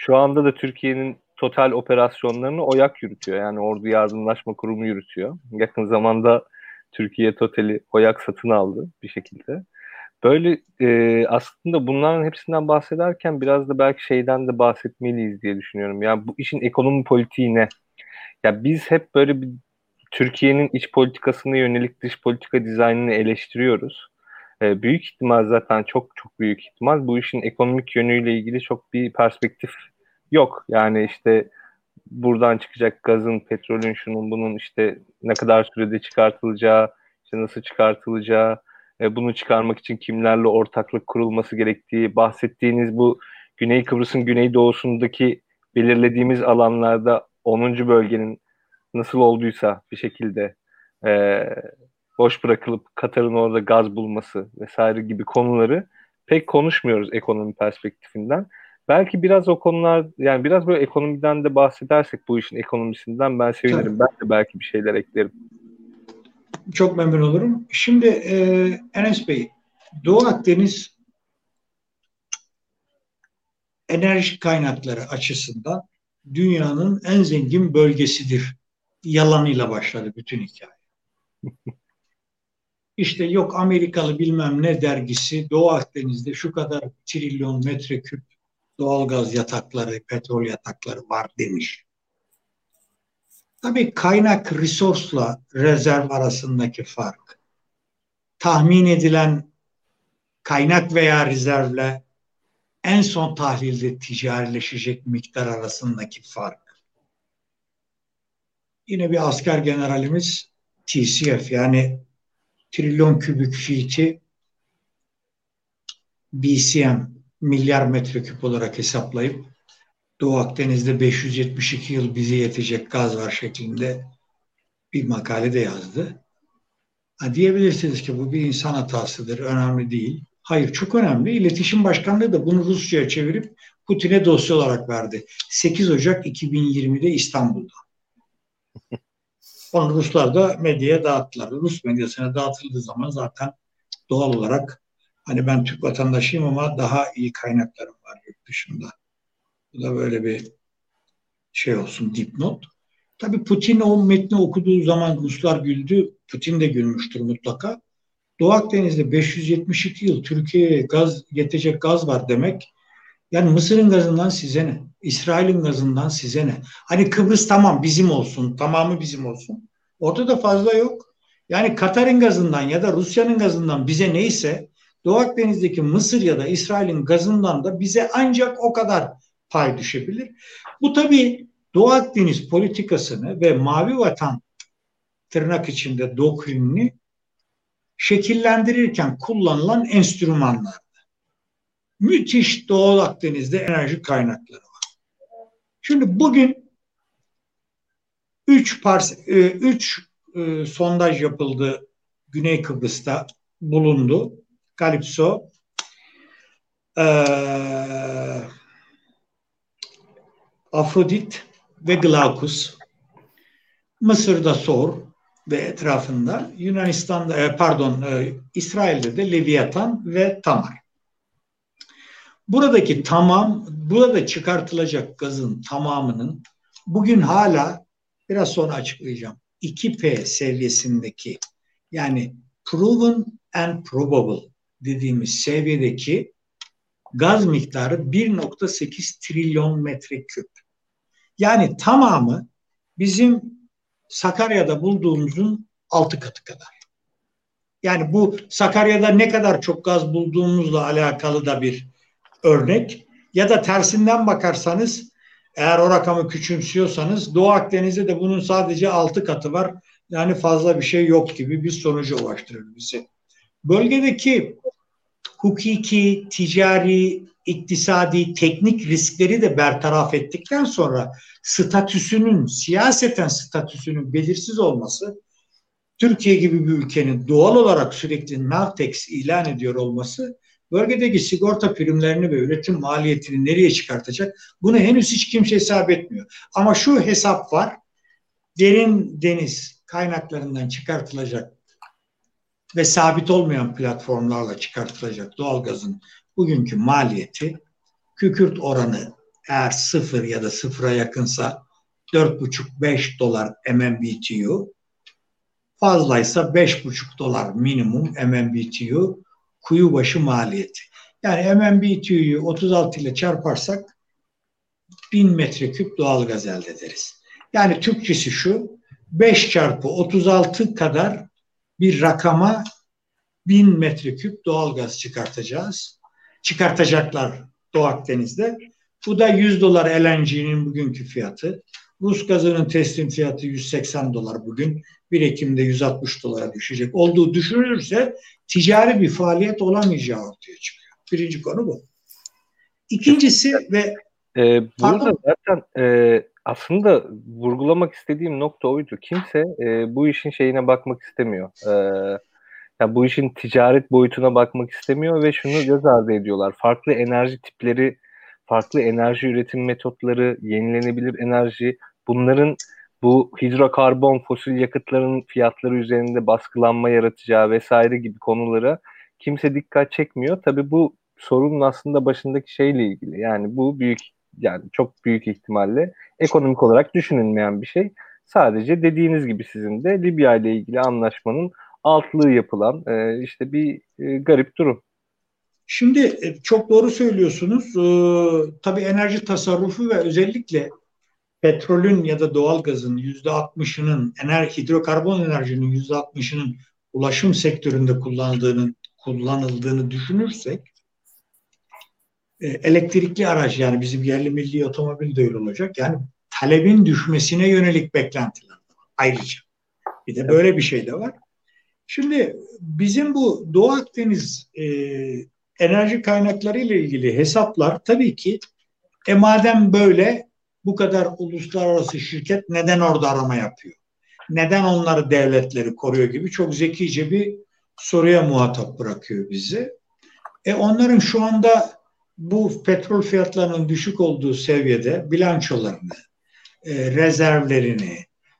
şu anda da Türkiye'nin Total operasyonlarını OYAK yürütüyor. Yani Ordu Yardımlaşma Kurumu yürütüyor. Yakın zamanda Türkiye Total'i OYAK satın aldı bir şekilde. Böyle e, aslında bunların hepsinden bahsederken biraz da belki şeyden de bahsetmeliyiz diye düşünüyorum. Yani bu işin ekonomi politiği ne? Ya biz hep böyle bir Türkiye'nin iç politikasına yönelik dış politika dizaynını eleştiriyoruz. E, büyük ihtimal zaten çok çok büyük ihtimal bu işin ekonomik yönüyle ilgili çok bir perspektif yok. Yani işte buradan çıkacak gazın, petrolün, şunun bunun işte ne kadar sürede çıkartılacağı, işte nasıl çıkartılacağı, e, bunu çıkarmak için kimlerle ortaklık kurulması gerektiği, bahsettiğiniz bu Güney Kıbrıs'ın güneydoğusundaki belirlediğimiz alanlarda 10. bölgenin nasıl olduysa bir şekilde e, boş bırakılıp Katar'ın orada gaz bulması vesaire gibi konuları pek konuşmuyoruz ekonomi perspektifinden. Belki biraz o konular yani biraz böyle ekonomiden de bahsedersek bu işin ekonomisinden ben sevinirim. Tabii. Ben de belki bir şeyler eklerim. Çok memnun olurum. Şimdi e, Enes Bey, Doğu Akdeniz enerji kaynakları açısından dünyanın en zengin bölgesidir. Yalanıyla başladı bütün hikaye. İşte yok Amerikalı bilmem ne dergisi Doğu Akdeniz'de şu kadar trilyon metreküp doğalgaz yatakları, petrol yatakları var demiş. Tabii kaynak resource'la rezerv arasındaki fark, tahmin edilen kaynak veya rezervle en son tahlilde ticarileşecek miktar arasındaki fark. Yine bir asker generalimiz TCF yani trilyon kübük feet'i BCM milyar metreküp olarak hesaplayıp Doğu Akdeniz'de 572 yıl bize yetecek gaz var şeklinde bir makale de yazdı. Ha diyebilirsiniz ki bu bir insan hatasıdır, önemli değil. Hayır çok önemli. İletişim Başkanlığı da bunu Rusça'ya çevirip Putin'e dosya olarak verdi. 8 Ocak 2020'de İstanbul'da. Onu Ruslar da medyaya dağıttılar. Rus medyasına dağıtıldığı zaman zaten doğal olarak hani ben Türk vatandaşıyım ama daha iyi kaynaklarım var yurt dışında. Bu da böyle bir şey olsun dipnot. Tabii Putin o metni okuduğu zaman Ruslar güldü. Putin de gülmüştür mutlaka. Doğu Akdeniz'de 572 yıl Türkiye'ye gaz yetecek gaz var demek. Yani Mısır'ın gazından size ne? İsrail'in gazından size ne? Hani Kıbrıs tamam bizim olsun, tamamı bizim olsun. Orada da fazla yok. Yani Katar'ın gazından ya da Rusya'nın gazından bize neyse Doğu Akdeniz'deki Mısır ya da İsrail'in gazından da bize ancak o kadar pay düşebilir. Bu tabii Doğu Akdeniz politikasını ve mavi vatan tırnak içinde doktrinini şekillendirirken kullanılan enstrümanlardı. Müthiş Doğu Akdeniz'de enerji kaynakları var. Şimdi bugün 3 pars 3 e, e, sondaj yapıldı Güney Kıbrıs'ta bulundu. Kalipso e, Afrodit ve Glaucus Mısır'da Sor ve etrafında Yunanistan'da e, pardon e, İsrail'de de Leviathan ve Tamar. Buradaki tamam, burada çıkartılacak gazın tamamının bugün hala biraz sonra açıklayacağım. 2P seviyesindeki yani proven and probable dediğimiz seviyedeki gaz miktarı 1.8 trilyon metreküp. Yani tamamı bizim Sakarya'da bulduğumuzun altı katı kadar. Yani bu Sakarya'da ne kadar çok gaz bulduğumuzla alakalı da bir örnek. Ya da tersinden bakarsanız eğer o rakamı küçümsüyorsanız Doğu Akdeniz'de de bunun sadece altı katı var. Yani fazla bir şey yok gibi bir sonuca ulaştırır bizi. Bölgedeki hukuki, ticari, iktisadi, teknik riskleri de bertaraf ettikten sonra statüsünün, siyaseten statüsünün belirsiz olması, Türkiye gibi bir ülkenin doğal olarak sürekli Navtex ilan ediyor olması, bölgedeki sigorta primlerini ve üretim maliyetini nereye çıkartacak? Bunu henüz hiç kimse hesap etmiyor. Ama şu hesap var, derin deniz kaynaklarından çıkartılacak ve sabit olmayan platformlarla çıkartılacak doğalgazın bugünkü maliyeti kükürt oranı eğer sıfır ya da sıfıra yakınsa 4,5-5 dolar MMBTU fazlaysa 5,5 dolar minimum MMBTU kuyu başı maliyeti. Yani MMBTU'yu 36 ile çarparsak 1000 metreküp doğalgaz elde ederiz. Yani Türkçesi şu 5 çarpı 36 kadar bir rakama 1000 metreküp doğalgaz çıkartacağız. Çıkartacaklar Doğu Akdeniz'de. Bu da 100 dolar LNG'nin bugünkü fiyatı. Rus gazının teslim fiyatı 180 dolar bugün. 1 Ekim'de 160 dolara düşecek. Olduğu düşünülürse ticari bir faaliyet olamayacağı ortaya çıkıyor. Birinci konu bu. İkincisi ve e, burada zaten e, aslında vurgulamak istediğim nokta oydu. Kimse e, bu işin şeyine bakmak istemiyor. E, yani bu işin ticaret boyutuna bakmak istemiyor ve şunu göz ardı ediyorlar. Farklı enerji tipleri, farklı enerji üretim metotları, yenilenebilir enerji, bunların bu hidrokarbon, fosil yakıtların fiyatları üzerinde baskılanma yaratacağı vesaire gibi konulara kimse dikkat çekmiyor. Tabii bu sorunun aslında başındaki şeyle ilgili. Yani bu büyük yani çok büyük ihtimalle ekonomik olarak düşünülmeyen bir şey. Sadece dediğiniz gibi sizin de Libya ile ilgili anlaşmanın altlığı yapılan e, işte bir e, garip durum. Şimdi e, çok doğru söylüyorsunuz. Ee, tabii enerji tasarrufu ve özellikle petrolün ya da doğalgazın yüzde altmışının enerji, hidrokarbon enerjinin yüzde altmışının ulaşım sektöründe kullanıldığını kullanıldığını düşünürsek elektrikli araç yani bizim yerli milli otomobil de olacak. Yani talebin düşmesine yönelik beklentiler ayrıca. Bir de böyle bir şey de var. Şimdi bizim bu Doğu Akdeniz e, enerji kaynakları ile ilgili hesaplar tabii ki e madem böyle bu kadar uluslararası şirket neden orada arama yapıyor? Neden onları devletleri koruyor gibi çok zekice bir soruya muhatap bırakıyor bizi. E onların şu anda bu petrol fiyatlarının düşük olduğu seviyede bilançolarını, e, rezervlerini,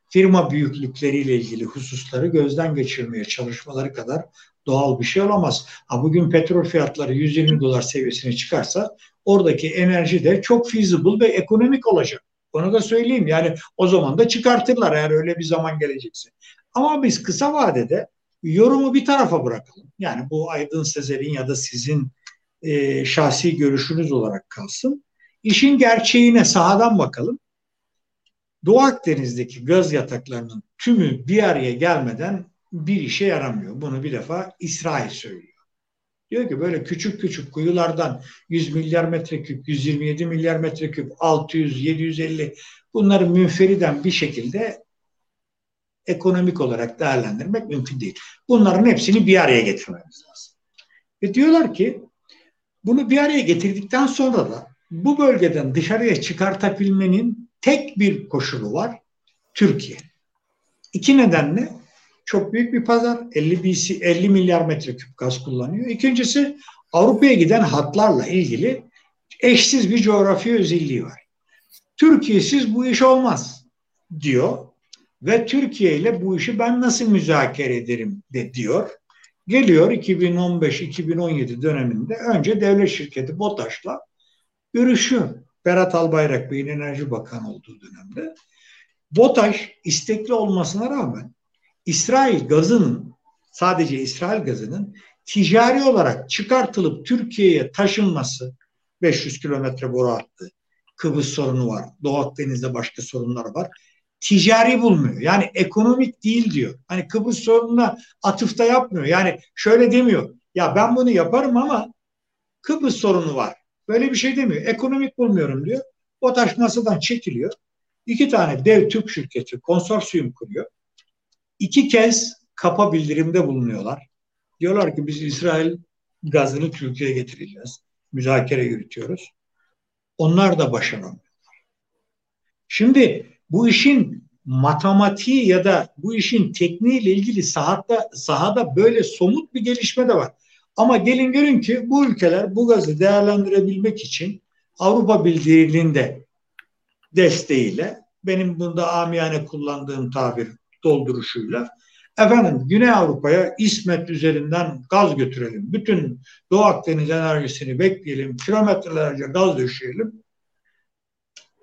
firma büyüklükleriyle ilgili hususları gözden geçirmeye çalışmaları kadar doğal bir şey olamaz. Ha bugün petrol fiyatları 120 dolar seviyesine çıkarsa oradaki enerji de çok feasible ve ekonomik olacak. Onu da söyleyeyim. Yani o zaman da çıkartırlar eğer öyle bir zaman gelecekse. Ama biz kısa vadede yorumu bir tarafa bırakalım. Yani bu Aydın Sezer'in ya da sizin e, şahsi görüşünüz olarak kalsın. İşin gerçeğine sahadan bakalım. Doğu Akdeniz'deki gaz yataklarının tümü bir araya gelmeden bir işe yaramıyor. Bunu bir defa İsrail söylüyor. Diyor ki böyle küçük küçük kuyulardan 100 milyar metreküp, 127 milyar metreküp, 600, 750 bunları münferiden bir şekilde ekonomik olarak değerlendirmek mümkün değil. Bunların hepsini bir araya getirmemiz lazım. Ve diyorlar ki bunu bir araya getirdikten sonra da bu bölgeden dışarıya çıkartabilmenin tek bir koşulu var. Türkiye. İki nedenle çok büyük bir pazar. 50 BC 50 milyar metreküp gaz kullanıyor. İkincisi Avrupa'ya giden hatlarla ilgili eşsiz bir coğrafi özelliği var. Türkiye'siz bu iş olmaz diyor ve Türkiye ile bu işi ben nasıl müzakere ederim de diyor. Geliyor 2015-2017 döneminde önce devlet şirketi BOTAŞ'la görüşüyor. Berat Albayrak Bey'in Enerji Bakanı olduğu dönemde. BOTAŞ istekli olmasına rağmen İsrail gazının sadece İsrail gazının ticari olarak çıkartılıp Türkiye'ye taşınması 500 kilometre boru attı. Kıbrıs sorunu var. Doğu Akdeniz'de başka sorunlar var. Ticari bulmuyor. Yani ekonomik değil diyor. Hani Kıbrıs sorununa atıfta yapmıyor. Yani şöyle demiyor. Ya ben bunu yaparım ama Kıbrıs sorunu var. Böyle bir şey demiyor. Ekonomik bulmuyorum diyor. O taş masadan çekiliyor. İki tane dev Türk şirketi konsorsiyum kuruyor iki kez kapa bildirimde bulunuyorlar. Diyorlar ki biz İsrail gazını Türkiye'ye getireceğiz. Müzakere yürütüyoruz. Onlar da başaramıyorlar. Şimdi bu işin matematiği ya da bu işin tekniğiyle ilgili sahada, sahada böyle somut bir gelişme de var. Ama gelin görün ki bu ülkeler bu gazı değerlendirebilmek için Avrupa Birliği'nin de desteğiyle benim bunda amiyane kullandığım tabir dolduruşuyla efendim Güney Avrupa'ya İsmet üzerinden gaz götürelim. Bütün Doğu Akdeniz enerjisini bekleyelim. Kilometrelerce gaz döşeyelim.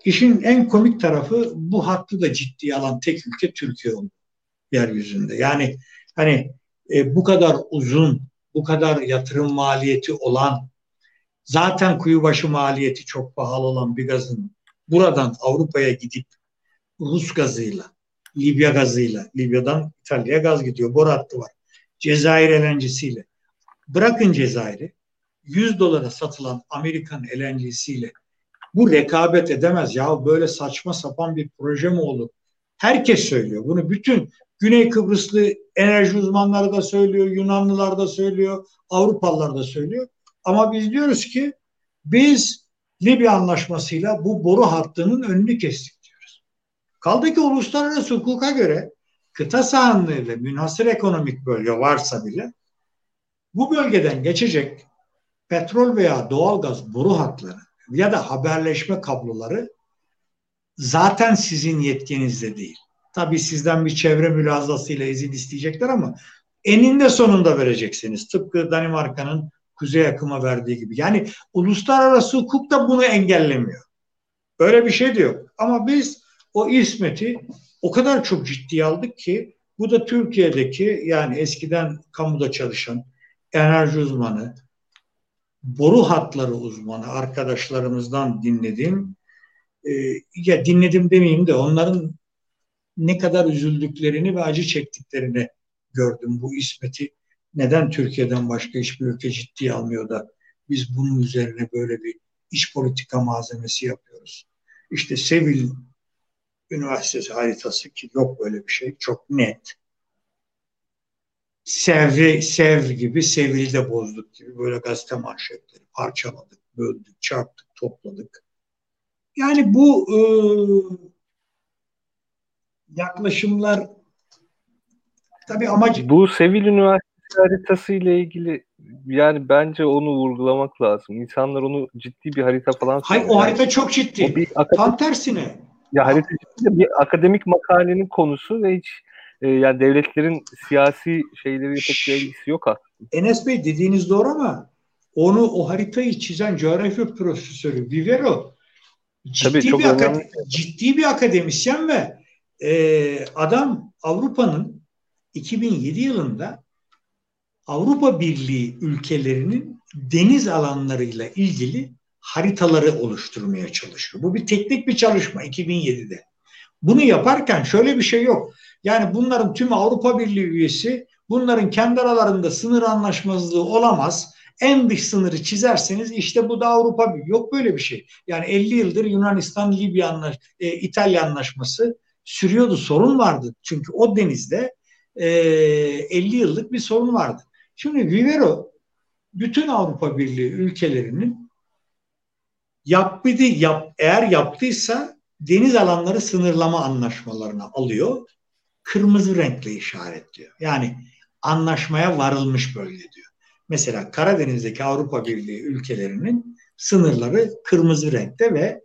İşin en komik tarafı bu hattı da ciddiye alan tek ülke Türkiye oldu yeryüzünde. Yani hani e, bu kadar uzun, bu kadar yatırım maliyeti olan, zaten kuyubaşı maliyeti çok pahalı olan bir gazın buradan Avrupa'ya gidip Rus gazıyla Libya gazıyla. Libya'dan İtalya'ya gaz gidiyor. Bor hattı var. Cezayir elencisiyle. Bırakın Cezayir'i 100 dolara satılan Amerikan elencisiyle bu rekabet edemez. Ya böyle saçma sapan bir proje mi olur? Herkes söylüyor. Bunu bütün Güney Kıbrıslı enerji uzmanları da söylüyor, Yunanlılar da söylüyor, Avrupalılar da söylüyor. Ama biz diyoruz ki biz Libya anlaşmasıyla bu boru hattının önünü kestik diyoruz. Kaldı ki uluslararası hukuka göre kıta sahanlığı ve münhasır ekonomik bölge varsa bile bu bölgeden geçecek petrol veya doğalgaz boru hatları ya da haberleşme kabloları zaten sizin yetkinizde değil. Tabii sizden bir çevre mülazasıyla izin isteyecekler ama eninde sonunda vereceksiniz. Tıpkı Danimarka'nın kuzey akıma verdiği gibi. Yani uluslararası hukuk da bunu engellemiyor. Böyle bir şey diyor. Ama biz o ismeti o kadar çok ciddiye aldık ki bu da Türkiye'deki yani eskiden kamuda çalışan enerji uzmanı, boru hatları uzmanı arkadaşlarımızdan dinlediğim e, ya dinledim demeyeyim de onların ne kadar üzüldüklerini ve acı çektiklerini gördüm. Bu İsmet'i neden Türkiye'den başka hiçbir ülke ciddiye almıyor da biz bunun üzerine böyle bir iç politika malzemesi yapıyoruz. İşte Sevil Üniversitesi haritası ki yok böyle bir şey çok net. Sevri, sev gibi Sevil'de bozduk gibi böyle gazete manşetleri parçaladık, böldük, çarptık, topladık. Yani bu e, yaklaşımlar tabii amacı. Bu Sevil Üniversitesi haritası ile ilgili yani bence onu vurgulamak lazım. İnsanlar onu ciddi bir harita falan Hayır o harita çok ciddi. O bir akademik, Tam tersine. Ya harita ciddi bir akademik makalenin konusu ve hiç e, yani devletlerin siyasi şeyleri pek bir ilgisi yok aslında. Enes Bey dediğiniz doğru ama onu o haritayı çizen coğrafya profesörü Vivero ciddi, Tabii, çok bir, akad- ciddi bir akademisyen ve e, adam Avrupa'nın 2007 yılında Avrupa Birliği ülkelerinin deniz alanlarıyla ilgili haritaları oluşturmaya çalışıyor. Bu bir teknik bir çalışma 2007'de. Bunu yaparken şöyle bir şey yok. Yani bunların tüm Avrupa Birliği üyesi bunların kendi aralarında sınır anlaşmazlığı olamaz. En dış sınırı çizerseniz işte bu da Avrupa Birliği. Yok böyle bir şey. Yani 50 yıldır Yunanistan, Libya, anlaş e, İtalya anlaşması sürüyordu. Sorun vardı. Çünkü o denizde e, 50 yıllık bir sorun vardı. Şimdi Vivero bütün Avrupa Birliği ülkelerinin yapmadı, yap, eğer yaptıysa deniz alanları sınırlama anlaşmalarına alıyor. Kırmızı renkle işaretliyor. Yani anlaşmaya varılmış bölge diyor. Mesela Karadeniz'deki Avrupa Birliği ülkelerinin sınırları kırmızı renkte ve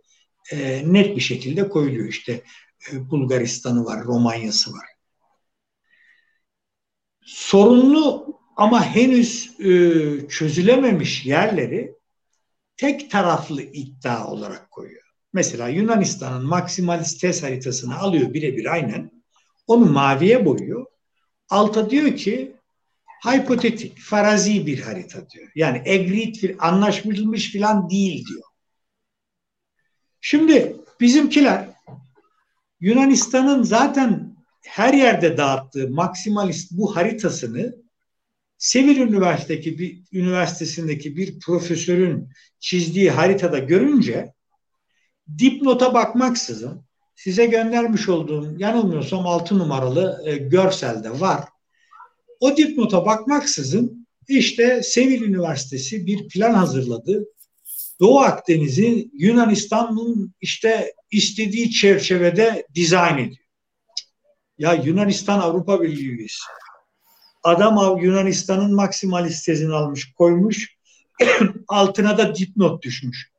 e, net bir şekilde koyuluyor. İşte e, Bulgaristan'ı var, Romanya'sı var. Sorunlu ama henüz e, çözülememiş yerleri tek taraflı iddia olarak koyuyor. Mesela Yunanistan'ın maksimalist test haritasını alıyor birebir aynen. Onu maviye boyuyor. Alta diyor ki hipotetik, farazi bir harita diyor. Yani agreed, anlaşılmış filan değil diyor. Şimdi bizimkiler Yunanistan'ın zaten her yerde dağıttığı maksimalist bu haritasını Sevil Üniversitesi'ndeki bir, üniversitesindeki bir profesörün çizdiği haritada görünce dipnota bakmaksızın size göndermiş olduğum yanılmıyorsam 6 numaralı e, görselde var. O dipnota bakmaksızın işte Sevil Üniversitesi bir plan hazırladı. Doğu Akdeniz'i Yunanistan'ın işte istediği çerçevede dizayn ediyor. Ya Yunanistan Avrupa Birliği üyesi. Adam Yunanistan'ın maksimalist tezini almış, koymuş. altına da dipnot düşmüş.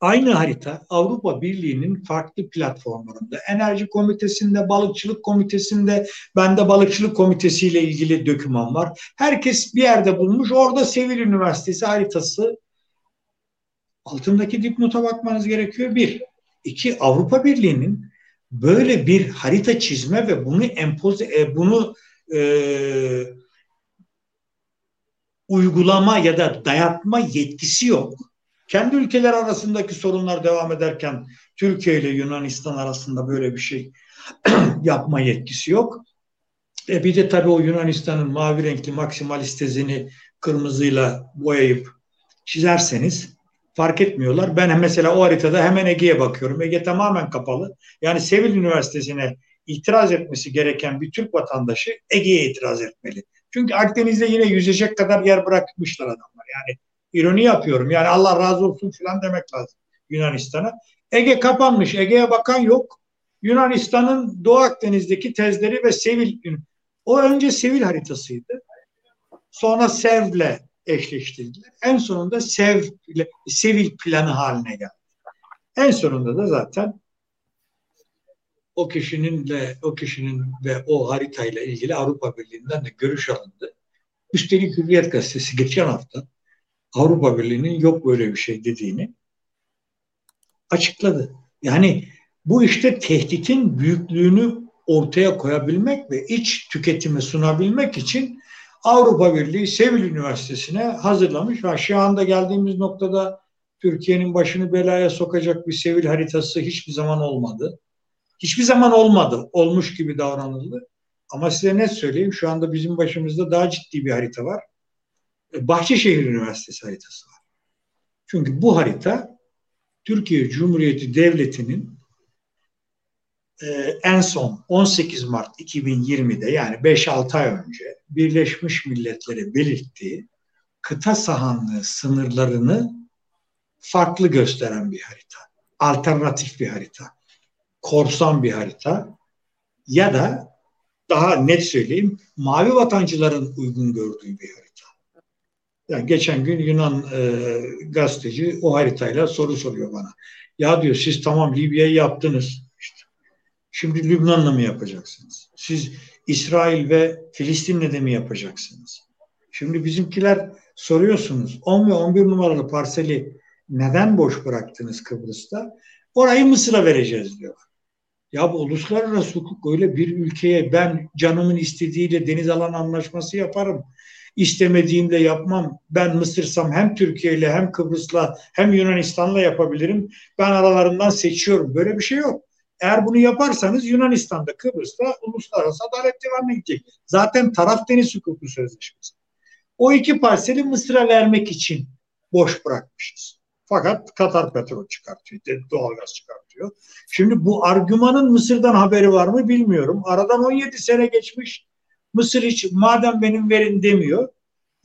Aynı harita Avrupa Birliği'nin farklı platformlarında, enerji komitesinde, balıkçılık komitesinde, bende balıkçılık komitesiyle ilgili döküman var. Herkes bir yerde bulmuş. Orada Sevil Üniversitesi haritası altındaki dipnota bakmanız gerekiyor. Bir. iki Avrupa Birliği'nin böyle bir harita çizme ve bunu empoze, e, bunu e, uygulama ya da dayatma yetkisi yok. Kendi ülkeler arasındaki sorunlar devam ederken Türkiye ile Yunanistan arasında böyle bir şey yapma yetkisi yok. E bir de tabii o Yunanistan'ın mavi renkli maksimalist tezini kırmızıyla boyayıp çizerseniz fark etmiyorlar. Ben mesela o haritada hemen Ege'ye bakıyorum. Ege tamamen kapalı. Yani Sevil Üniversitesi'ne itiraz etmesi gereken bir Türk vatandaşı Ege'ye itiraz etmeli. Çünkü Akdeniz'de yine yüzecek kadar yer bırakmışlar adamlar. Yani ironi yapıyorum. Yani Allah razı olsun falan demek lazım Yunanistan'a. Ege kapanmış. Ege'ye bakan yok. Yunanistan'ın Doğu Akdeniz'deki tezleri ve Sevil o önce Sevil haritasıydı. Sonra Sev'le eşleştirdiler. En sonunda Sev Sevil planı haline geldi. En sonunda da zaten o kişinin de o kişinin ve o haritayla ilgili Avrupa Birliği'nden de görüş alındı. Üstelik Hürriyet Gazetesi geçen hafta Avrupa Birliği'nin yok böyle bir şey dediğini açıkladı. Yani bu işte tehditin büyüklüğünü ortaya koyabilmek ve iç tüketime sunabilmek için Avrupa Birliği Sevil Üniversitesi'ne hazırlamış ve şu anda geldiğimiz noktada Türkiye'nin başını belaya sokacak bir Sevil haritası hiçbir zaman olmadı. Hiçbir zaman olmadı. Olmuş gibi davranıldı. Ama size net söyleyeyim şu anda bizim başımızda daha ciddi bir harita var. Bahçeşehir Üniversitesi haritası var. Çünkü bu harita Türkiye Cumhuriyeti Devleti'nin e, en son 18 Mart 2020'de yani 5-6 ay önce Birleşmiş Milletler'e belirttiği kıta sahanlığı sınırlarını farklı gösteren bir harita. Alternatif bir harita. Korsan bir harita. Ya da daha net söyleyeyim mavi vatancıların uygun gördüğü bir harita. Yani geçen gün Yunan e, gazeteci o haritayla soru soruyor bana. Ya diyor siz tamam Libya'yı yaptınız. İşte. Şimdi Lübnan'la mı yapacaksınız? Siz İsrail ve Filistin'le de mi yapacaksınız? Şimdi bizimkiler soruyorsunuz 10 ve 11 numaralı parseli neden boş bıraktınız Kıbrıs'ta? Orayı Mısır'a vereceğiz diyorlar. Ya bu uluslararası hukuk öyle bir ülkeye ben canımın istediğiyle deniz alan anlaşması yaparım istemediğimde yapmam. Ben Mısır'sam hem Türkiye ile hem Kıbrıs'la hem Yunanistan'la yapabilirim. Ben aralarından seçiyorum. Böyle bir şey yok. Eğer bunu yaparsanız Yunanistan'da, Kıbrıs'ta uluslararası adalet devam edecek. Zaten taraf deniz hukuku sözleşmesi. O iki parseli Mısır'a vermek için boş bırakmışız. Fakat Katar petrol çıkartıyor, doğalgaz çıkartıyor. Şimdi bu argümanın Mısır'dan haberi var mı bilmiyorum. Aradan 17 sene geçmiş. Mısır hiç madem benim verin demiyor.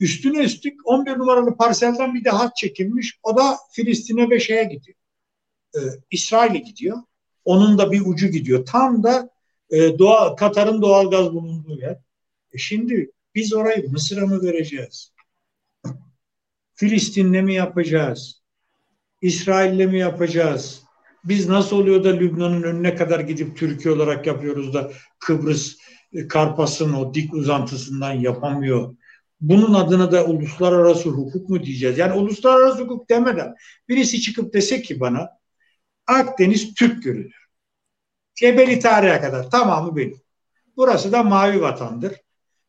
Üstüne üstlük 11 numaralı parselden bir de hat çekilmiş. O da Filistin'e ve şeye gidiyor. Ee, İsrail'e gidiyor. Onun da bir ucu gidiyor. Tam da e, doğa, Katar'ın doğal gaz bulunduğu yer. E şimdi biz orayı Mısır'a mı vereceğiz? Filistin'le mi yapacağız? İsrail'le mi yapacağız? Biz nasıl oluyor da Lübnan'ın önüne kadar gidip Türkiye olarak yapıyoruz da Kıbrıs Karpas'ın o dik uzantısından yapamıyor. Bunun adına da uluslararası hukuk mu diyeceğiz? Yani uluslararası hukuk demeden birisi çıkıp dese ki bana Akdeniz Türk Gölü'dür. Cebeli tarihe kadar tamamı benim. Burası da mavi vatandır.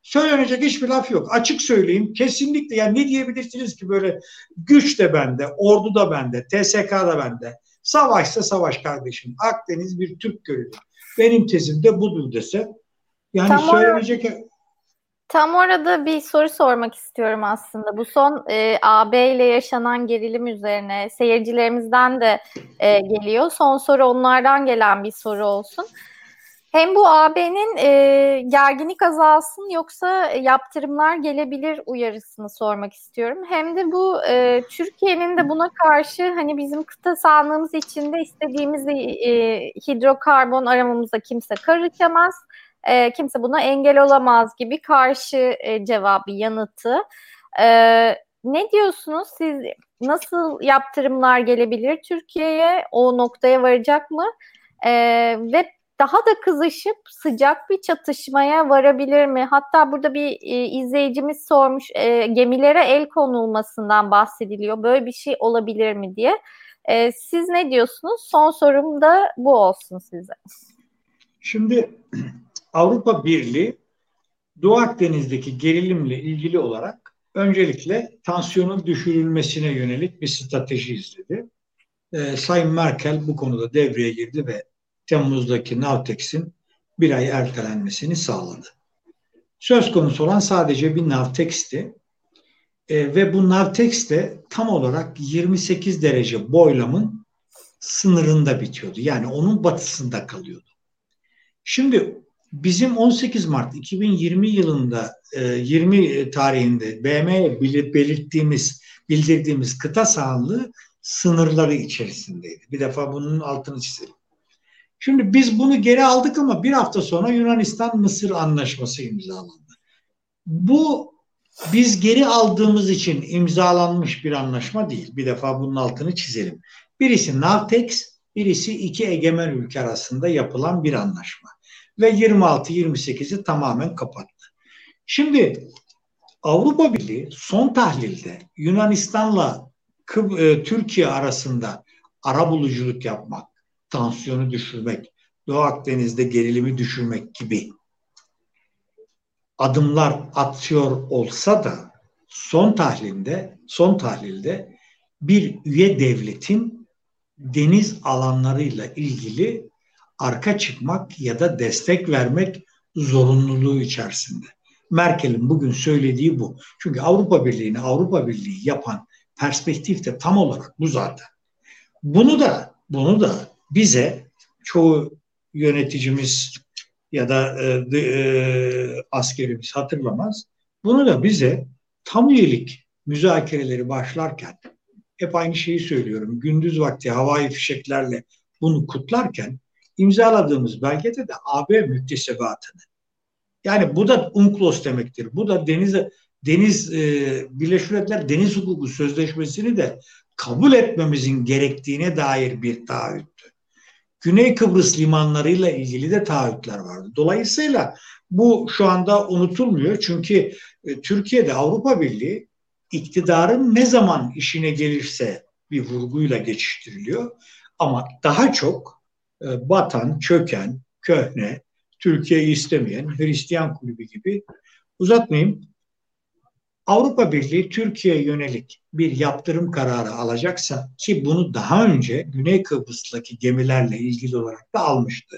Söylenecek hiçbir laf yok. Açık söyleyeyim. Kesinlikle yani ne diyebilirsiniz ki böyle güç de bende, ordu da bende, TSK da bende. Savaşsa savaş kardeşim. Akdeniz bir Türk gölüdür. Benim tezim de budur dese yani tam söylenecek... Or- tam orada bir soru sormak istiyorum aslında. Bu son e, AB ile yaşanan gerilim üzerine seyircilerimizden de e, geliyor. Son soru onlardan gelen bir soru olsun. Hem bu AB'nin e, gerginlik azalsın yoksa yaptırımlar gelebilir uyarısını sormak istiyorum. Hem de bu e, Türkiye'nin de buna karşı hani bizim kıta sahanlığımız içinde istediğimiz e, hidrokarbon aramamıza kimse karışamaz e, kimse buna engel olamaz gibi karşı e, cevabı yanıtı. E, ne diyorsunuz siz nasıl yaptırımlar gelebilir Türkiye'ye o noktaya varacak mı? E, ve daha da kızışıp sıcak bir çatışmaya varabilir mi? Hatta burada bir e, izleyicimiz sormuş e, gemilere el konulmasından bahsediliyor. Böyle bir şey olabilir mi diye. E, siz ne diyorsunuz? Son sorum da bu olsun size. Şimdi Avrupa Birliği Doğu Akdeniz'deki gerilimle ilgili olarak öncelikle tansiyonun düşürülmesine yönelik bir strateji izledi. E, Sayın Merkel bu konuda devreye girdi ve Temmuz'daki Navtex'in bir ay ertelenmesini sağladı. Söz konusu olan sadece bir Navtex'ti. E, ve bu Navtex de tam olarak 28 derece boylamın sınırında bitiyordu. Yani onun batısında kalıyordu. Şimdi bizim 18 Mart 2020 yılında 20 tarihinde BM'ye belirttiğimiz bildirdiğimiz kıta sahanlığı sınırları içerisindeydi. Bir defa bunun altını çizelim. Şimdi biz bunu geri aldık ama bir hafta sonra Yunanistan-Mısır anlaşması imzalandı. Bu biz geri aldığımız için imzalanmış bir anlaşma değil. Bir defa bunun altını çizelim. Birisi Navtex, birisi iki egemen ülke arasında yapılan bir anlaşma. Ve 26-28'i tamamen kapattı. Şimdi Avrupa Birliği son tahlilde Yunanistan'la e, Türkiye arasında ara buluculuk yapmak, tansiyonu düşürmek, Doğu Akdeniz'de gerilimi düşürmek gibi adımlar atıyor olsa da son tahlilde son tahlilde bir üye devletin deniz alanlarıyla ilgili arka çıkmak ya da destek vermek zorunluluğu içerisinde. Merkel'in bugün söylediği bu. Çünkü Avrupa Birliği'ni Avrupa Birliği yapan perspektif de tam olarak bu zaten. Bunu da bunu da bize çoğu yöneticimiz ya da e, e, askerimiz hatırlamaz. Bunu da bize tam üyelik müzakereleri başlarken hep aynı şeyi söylüyorum. Gündüz vakti havai fişeklerle bunu kutlarken imzaladığımız belgede de AB müktesebatını yani bu da UNCLOS demektir. Bu da deniz deniz e, Birleşmiş Milletler Deniz Hukuku Sözleşmesi'ni de kabul etmemizin gerektiğine dair bir taahhüttü. Güney Kıbrıs limanlarıyla ilgili de taahhütler vardı. Dolayısıyla bu şu anda unutulmuyor. Çünkü e, Türkiye'de Avrupa Birliği iktidarın ne zaman işine gelirse bir vurguyla geçiştiriliyor. Ama daha çok batan, çöken, köhne, Türkiye'yi istemeyen Hristiyan kulübü gibi uzatmayayım. Avrupa Birliği Türkiye'ye yönelik bir yaptırım kararı alacaksa ki bunu daha önce Güney Kıbrıs'taki gemilerle ilgili olarak da almıştı.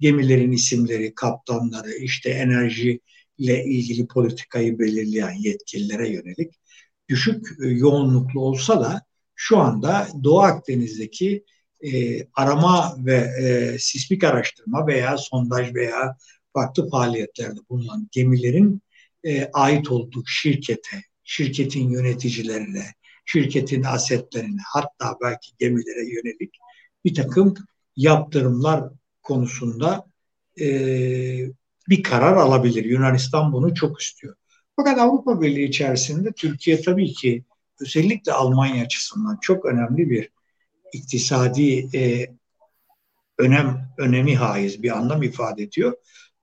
Gemilerin isimleri, kaptanları, işte enerjiyle ilgili politikayı belirleyen yetkililere yönelik düşük e, yoğunluklu olsa da şu anda Doğu Akdeniz'deki e, arama ve e, sismik araştırma veya sondaj veya farklı faaliyetlerde bulunan gemilerin e, ait olduğu şirkete, şirketin yöneticilerine, şirketin asetlerine hatta belki gemilere yönelik bir takım yaptırımlar konusunda e, bir karar alabilir. Yunanistan bunu çok istiyor. Fakat Avrupa Birliği içerisinde Türkiye tabii ki özellikle Almanya açısından çok önemli bir iktisadi e, önem önemi haiz bir anlam ifade ediyor.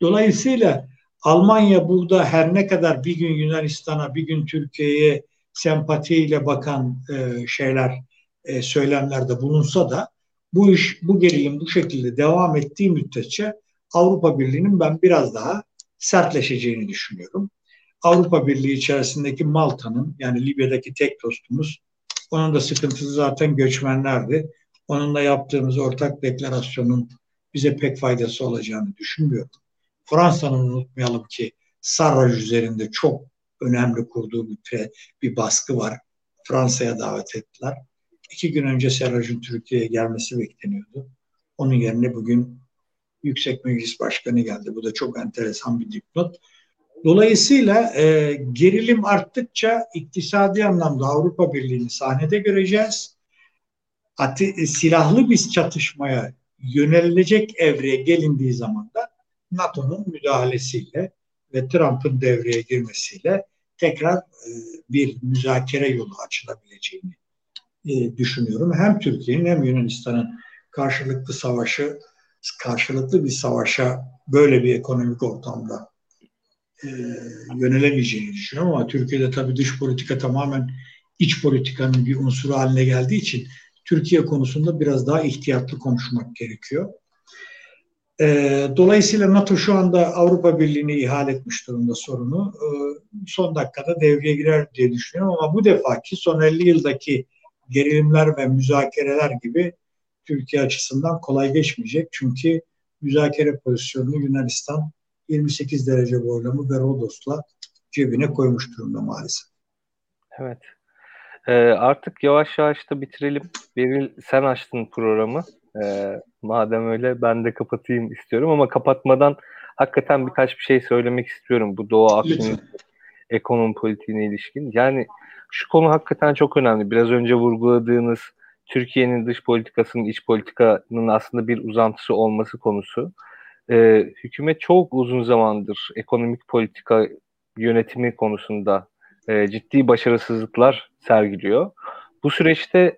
Dolayısıyla Almanya burada her ne kadar bir gün Yunanistan'a bir gün Türkiye'ye sempatiyle bakan e, şeyler e, söylemlerde bulunsa da bu iş bu gerilim bu şekilde devam ettiği müddetçe Avrupa Birliği'nin ben biraz daha sertleşeceğini düşünüyorum. Avrupa Birliği içerisindeki Malta'nın yani Libya'daki tek dostumuz onun da sıkıntısı zaten göçmenlerdi. Onunla yaptığımız ortak deklarasyonun bize pek faydası olacağını düşünmüyorum. Fransa'nın unutmayalım ki Sarraj üzerinde çok önemli kurduğu bir, bir baskı var. Fransa'ya davet ettiler. İki gün önce Sarraj'ın Türkiye'ye gelmesi bekleniyordu. Onun yerine bugün Yüksek Meclis Başkanı geldi. Bu da çok enteresan bir dipnot. Dolayısıyla e, gerilim arttıkça iktisadi anlamda Avrupa Birliği'ni sahnede göreceğiz. Ati, silahlı bir çatışmaya yönelilecek evreye gelindiği zaman da NATO'nun müdahalesiyle ve Trump'ın devreye girmesiyle tekrar e, bir müzakere yolu açılabileceğini e, düşünüyorum. Hem Türkiye'nin hem Yunanistan'ın karşılıklı savaşı, karşılıklı bir savaşa böyle bir ekonomik ortamda e, yönelemeyeceğini düşünüyorum ama Türkiye'de tabii dış politika tamamen iç politikanın bir unsuru haline geldiği için Türkiye konusunda biraz daha ihtiyatlı konuşmak gerekiyor. E, dolayısıyla NATO şu anda Avrupa Birliği'ne ihale etmiş durumda sorunu. E, son dakikada devreye girer diye düşünüyorum ama bu defaki son 50 yıldaki gerilimler ve müzakereler gibi Türkiye açısından kolay geçmeyecek. Çünkü müzakere pozisyonunu Yunanistan 28 derece boylamı ve Rodos'la cebine koymuş durumda maalesef. Evet. Ee, artık yavaş yavaş da bitirelim. Beril sen açtın programı. E, madem öyle ben de kapatayım istiyorum ama kapatmadan hakikaten birkaç bir şey söylemek istiyorum bu Doğu Akdeniz ekonomi politiğine ilişkin. Yani şu konu hakikaten çok önemli. Biraz önce vurguladığınız Türkiye'nin dış politikasının iç politikanın aslında bir uzantısı olması konusu. Ee, hükümet çok uzun zamandır ekonomik politika yönetimi konusunda e, ciddi başarısızlıklar sergiliyor. Bu süreçte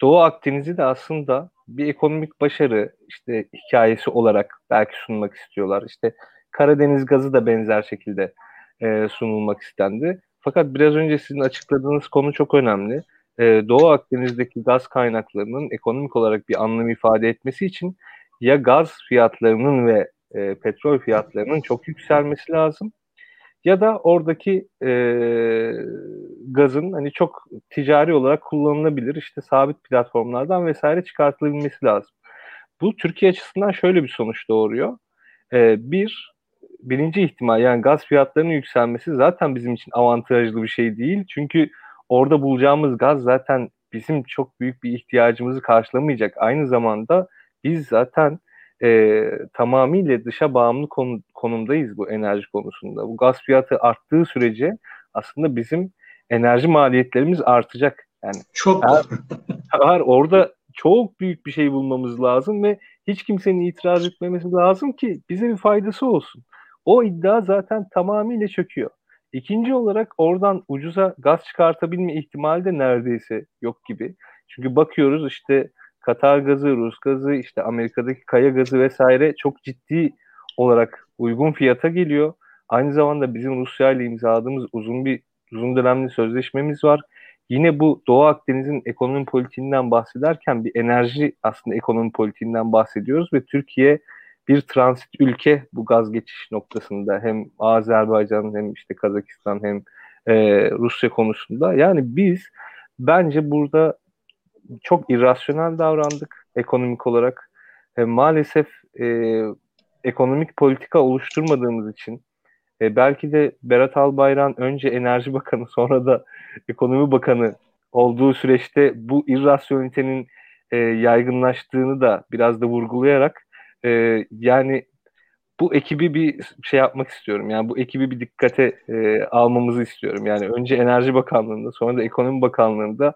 Doğu Akdeniz'i de aslında bir ekonomik başarı işte hikayesi olarak belki sunmak istiyorlar. İşte Karadeniz gazı da benzer şekilde e, sunulmak istendi. Fakat biraz önce sizin açıkladığınız konu çok önemli. E, Doğu Akdeniz'deki gaz kaynaklarının ekonomik olarak bir anlam ifade etmesi için ya gaz fiyatlarının ve e, petrol fiyatlarının çok yükselmesi lazım ya da oradaki e, gazın hani çok ticari olarak kullanılabilir işte sabit platformlardan vesaire çıkartılabilmesi lazım. Bu Türkiye açısından şöyle bir sonuç doğuruyor. E, bir, birinci ihtimal yani gaz fiyatlarının yükselmesi zaten bizim için avantajlı bir şey değil. Çünkü orada bulacağımız gaz zaten bizim çok büyük bir ihtiyacımızı karşılamayacak. Aynı zamanda biz zaten e, tamamıyla dışa bağımlı konu, konumdayız bu enerji konusunda. Bu gaz fiyatı arttığı sürece aslında bizim enerji maliyetlerimiz artacak. Yani çok var orada çok büyük bir şey bulmamız lazım ve hiç kimsenin itiraz etmemesi lazım ki bize bir faydası olsun. O iddia zaten tamamıyla çöküyor. İkinci olarak oradan ucuza gaz çıkartabilme ihtimali de neredeyse yok gibi. Çünkü bakıyoruz işte Katar gazı, Rus gazı, işte Amerika'daki kaya gazı vesaire çok ciddi olarak uygun fiyata geliyor. Aynı zamanda bizim Rusya ile imzaladığımız uzun bir uzun dönemli sözleşmemiz var. Yine bu Doğu Akdeniz'in ekonomi politiğinden bahsederken bir enerji aslında ekonomi politiğinden bahsediyoruz ve Türkiye bir transit ülke bu gaz geçiş noktasında hem Azerbaycan hem işte Kazakistan hem e, Rusya konusunda. Yani biz bence burada çok irrasyonel davrandık ekonomik olarak. E, maalesef e, ekonomik politika oluşturmadığımız için e, belki de Berat Albayrak önce Enerji Bakanı sonra da Ekonomi Bakanı olduğu süreçte bu irrasyonelitenin e, yaygınlaştığını da biraz da vurgulayarak e, yani bu ekibi bir şey yapmak istiyorum. Yani bu ekibi bir dikkate e, almamızı istiyorum. Yani önce Enerji Bakanlığı'nda sonra da Ekonomi Bakanlığı'nda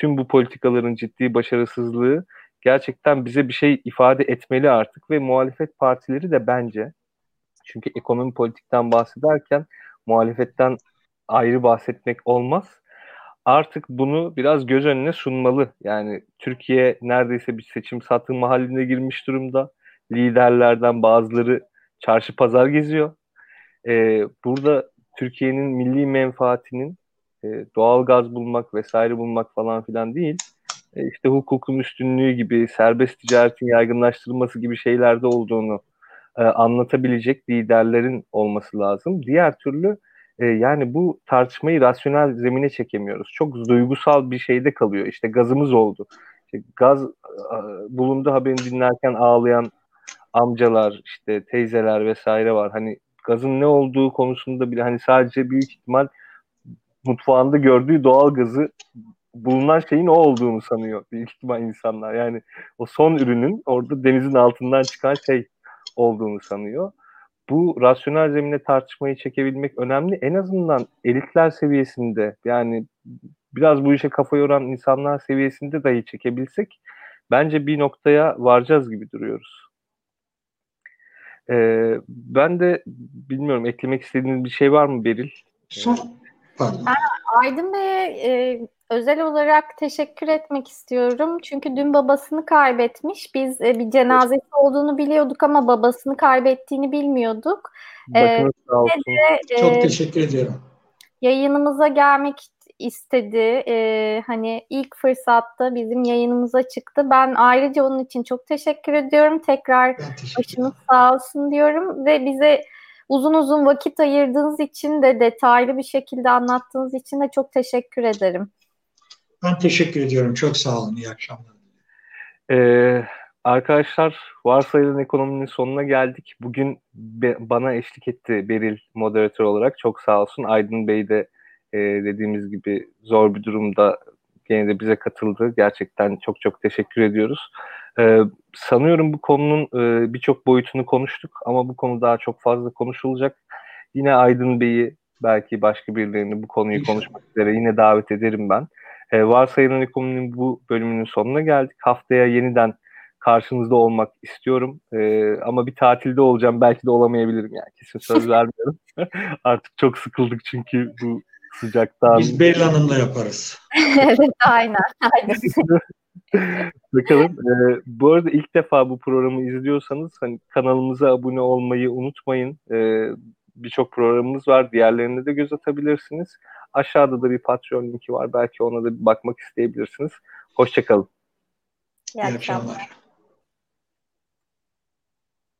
tüm bu politikaların ciddi başarısızlığı gerçekten bize bir şey ifade etmeli artık ve muhalefet partileri de bence çünkü ekonomi politikten bahsederken muhalefetten ayrı bahsetmek olmaz. Artık bunu biraz göz önüne sunmalı. Yani Türkiye neredeyse bir seçim satım haline girmiş durumda. Liderlerden bazıları çarşı pazar geziyor. Ee, burada Türkiye'nin milli menfaatinin e, doğal gaz bulmak vesaire bulmak falan filan değil. E, işte hukukun üstünlüğü gibi, serbest ticaretin yaygınlaştırılması gibi şeylerde olduğunu e, anlatabilecek liderlerin olması lazım. Diğer türlü e, yani bu tartışmayı rasyonel zemine çekemiyoruz. Çok duygusal bir şeyde kalıyor. İşte gazımız oldu. İşte gaz bulundu haberini dinlerken ağlayan amcalar, işte teyzeler vesaire var. Hani gazın ne olduğu konusunda bile hani sadece büyük ihtimal mutfağında gördüğü doğal gazı bulunan şeyin o olduğunu sanıyor büyük ihtimal insanlar. Yani o son ürünün orada denizin altından çıkan şey olduğunu sanıyor. Bu rasyonel zemine tartışmayı çekebilmek önemli. En azından elitler seviyesinde yani biraz bu işe kafa yoran insanlar seviyesinde dahi çekebilsek bence bir noktaya varacağız gibi duruyoruz. Ee, ben de bilmiyorum eklemek istediğiniz bir şey var mı Beril? Son, pardon. Aydın Bey'e e, özel olarak teşekkür etmek istiyorum. Çünkü dün babasını kaybetmiş. Biz e, bir cenazesi olduğunu biliyorduk ama babasını kaybettiğini bilmiyorduk. E, sağ olsun. De, e, Çok teşekkür ediyorum. Yayınımıza gelmek istedi. E, hani ilk fırsatta bizim yayınımıza çıktı. Ben ayrıca onun için çok teşekkür ediyorum. Tekrar başınız sağ olsun diyorum ve bize uzun uzun vakit ayırdığınız için de detaylı bir şekilde anlattığınız için de çok teşekkür ederim. Ben teşekkür ediyorum. Çok sağ olun. İyi akşamlar. Ee, arkadaşlar varsayılan ekonominin sonuna geldik. Bugün be, bana eşlik etti Beril moderatör olarak. Çok sağ olsun. Aydın Bey de e, dediğimiz gibi zor bir durumda gene de bize katıldı. Gerçekten çok çok teşekkür ediyoruz. Ee, sanıyorum bu konunun e, birçok boyutunu konuştuk ama bu konu daha çok fazla konuşulacak. Yine Aydın Bey'i belki başka birilerini bu konuyu konuşmak üzere yine davet ederim ben. Ee, Varsayılan Ekonomi'nin bu bölümünün sonuna geldik. Haftaya yeniden karşınızda olmak istiyorum. Ee, ama bir tatilde olacağım. Belki de olamayabilirim yani. Kesin söz vermiyorum. Artık çok sıkıldık çünkü bu sıcaktan. Biz Beyl Hanım'la yaparız. evet aynen. aynen. Bakalım. Ee, bu arada ilk defa bu programı izliyorsanız hani kanalımıza abone olmayı unutmayın. Ee, Birçok programımız var. Diğerlerine de göz atabilirsiniz. Aşağıda da bir Patreon linki var. Belki ona da bir bakmak isteyebilirsiniz. Hoşçakalın. İyi akşamlar.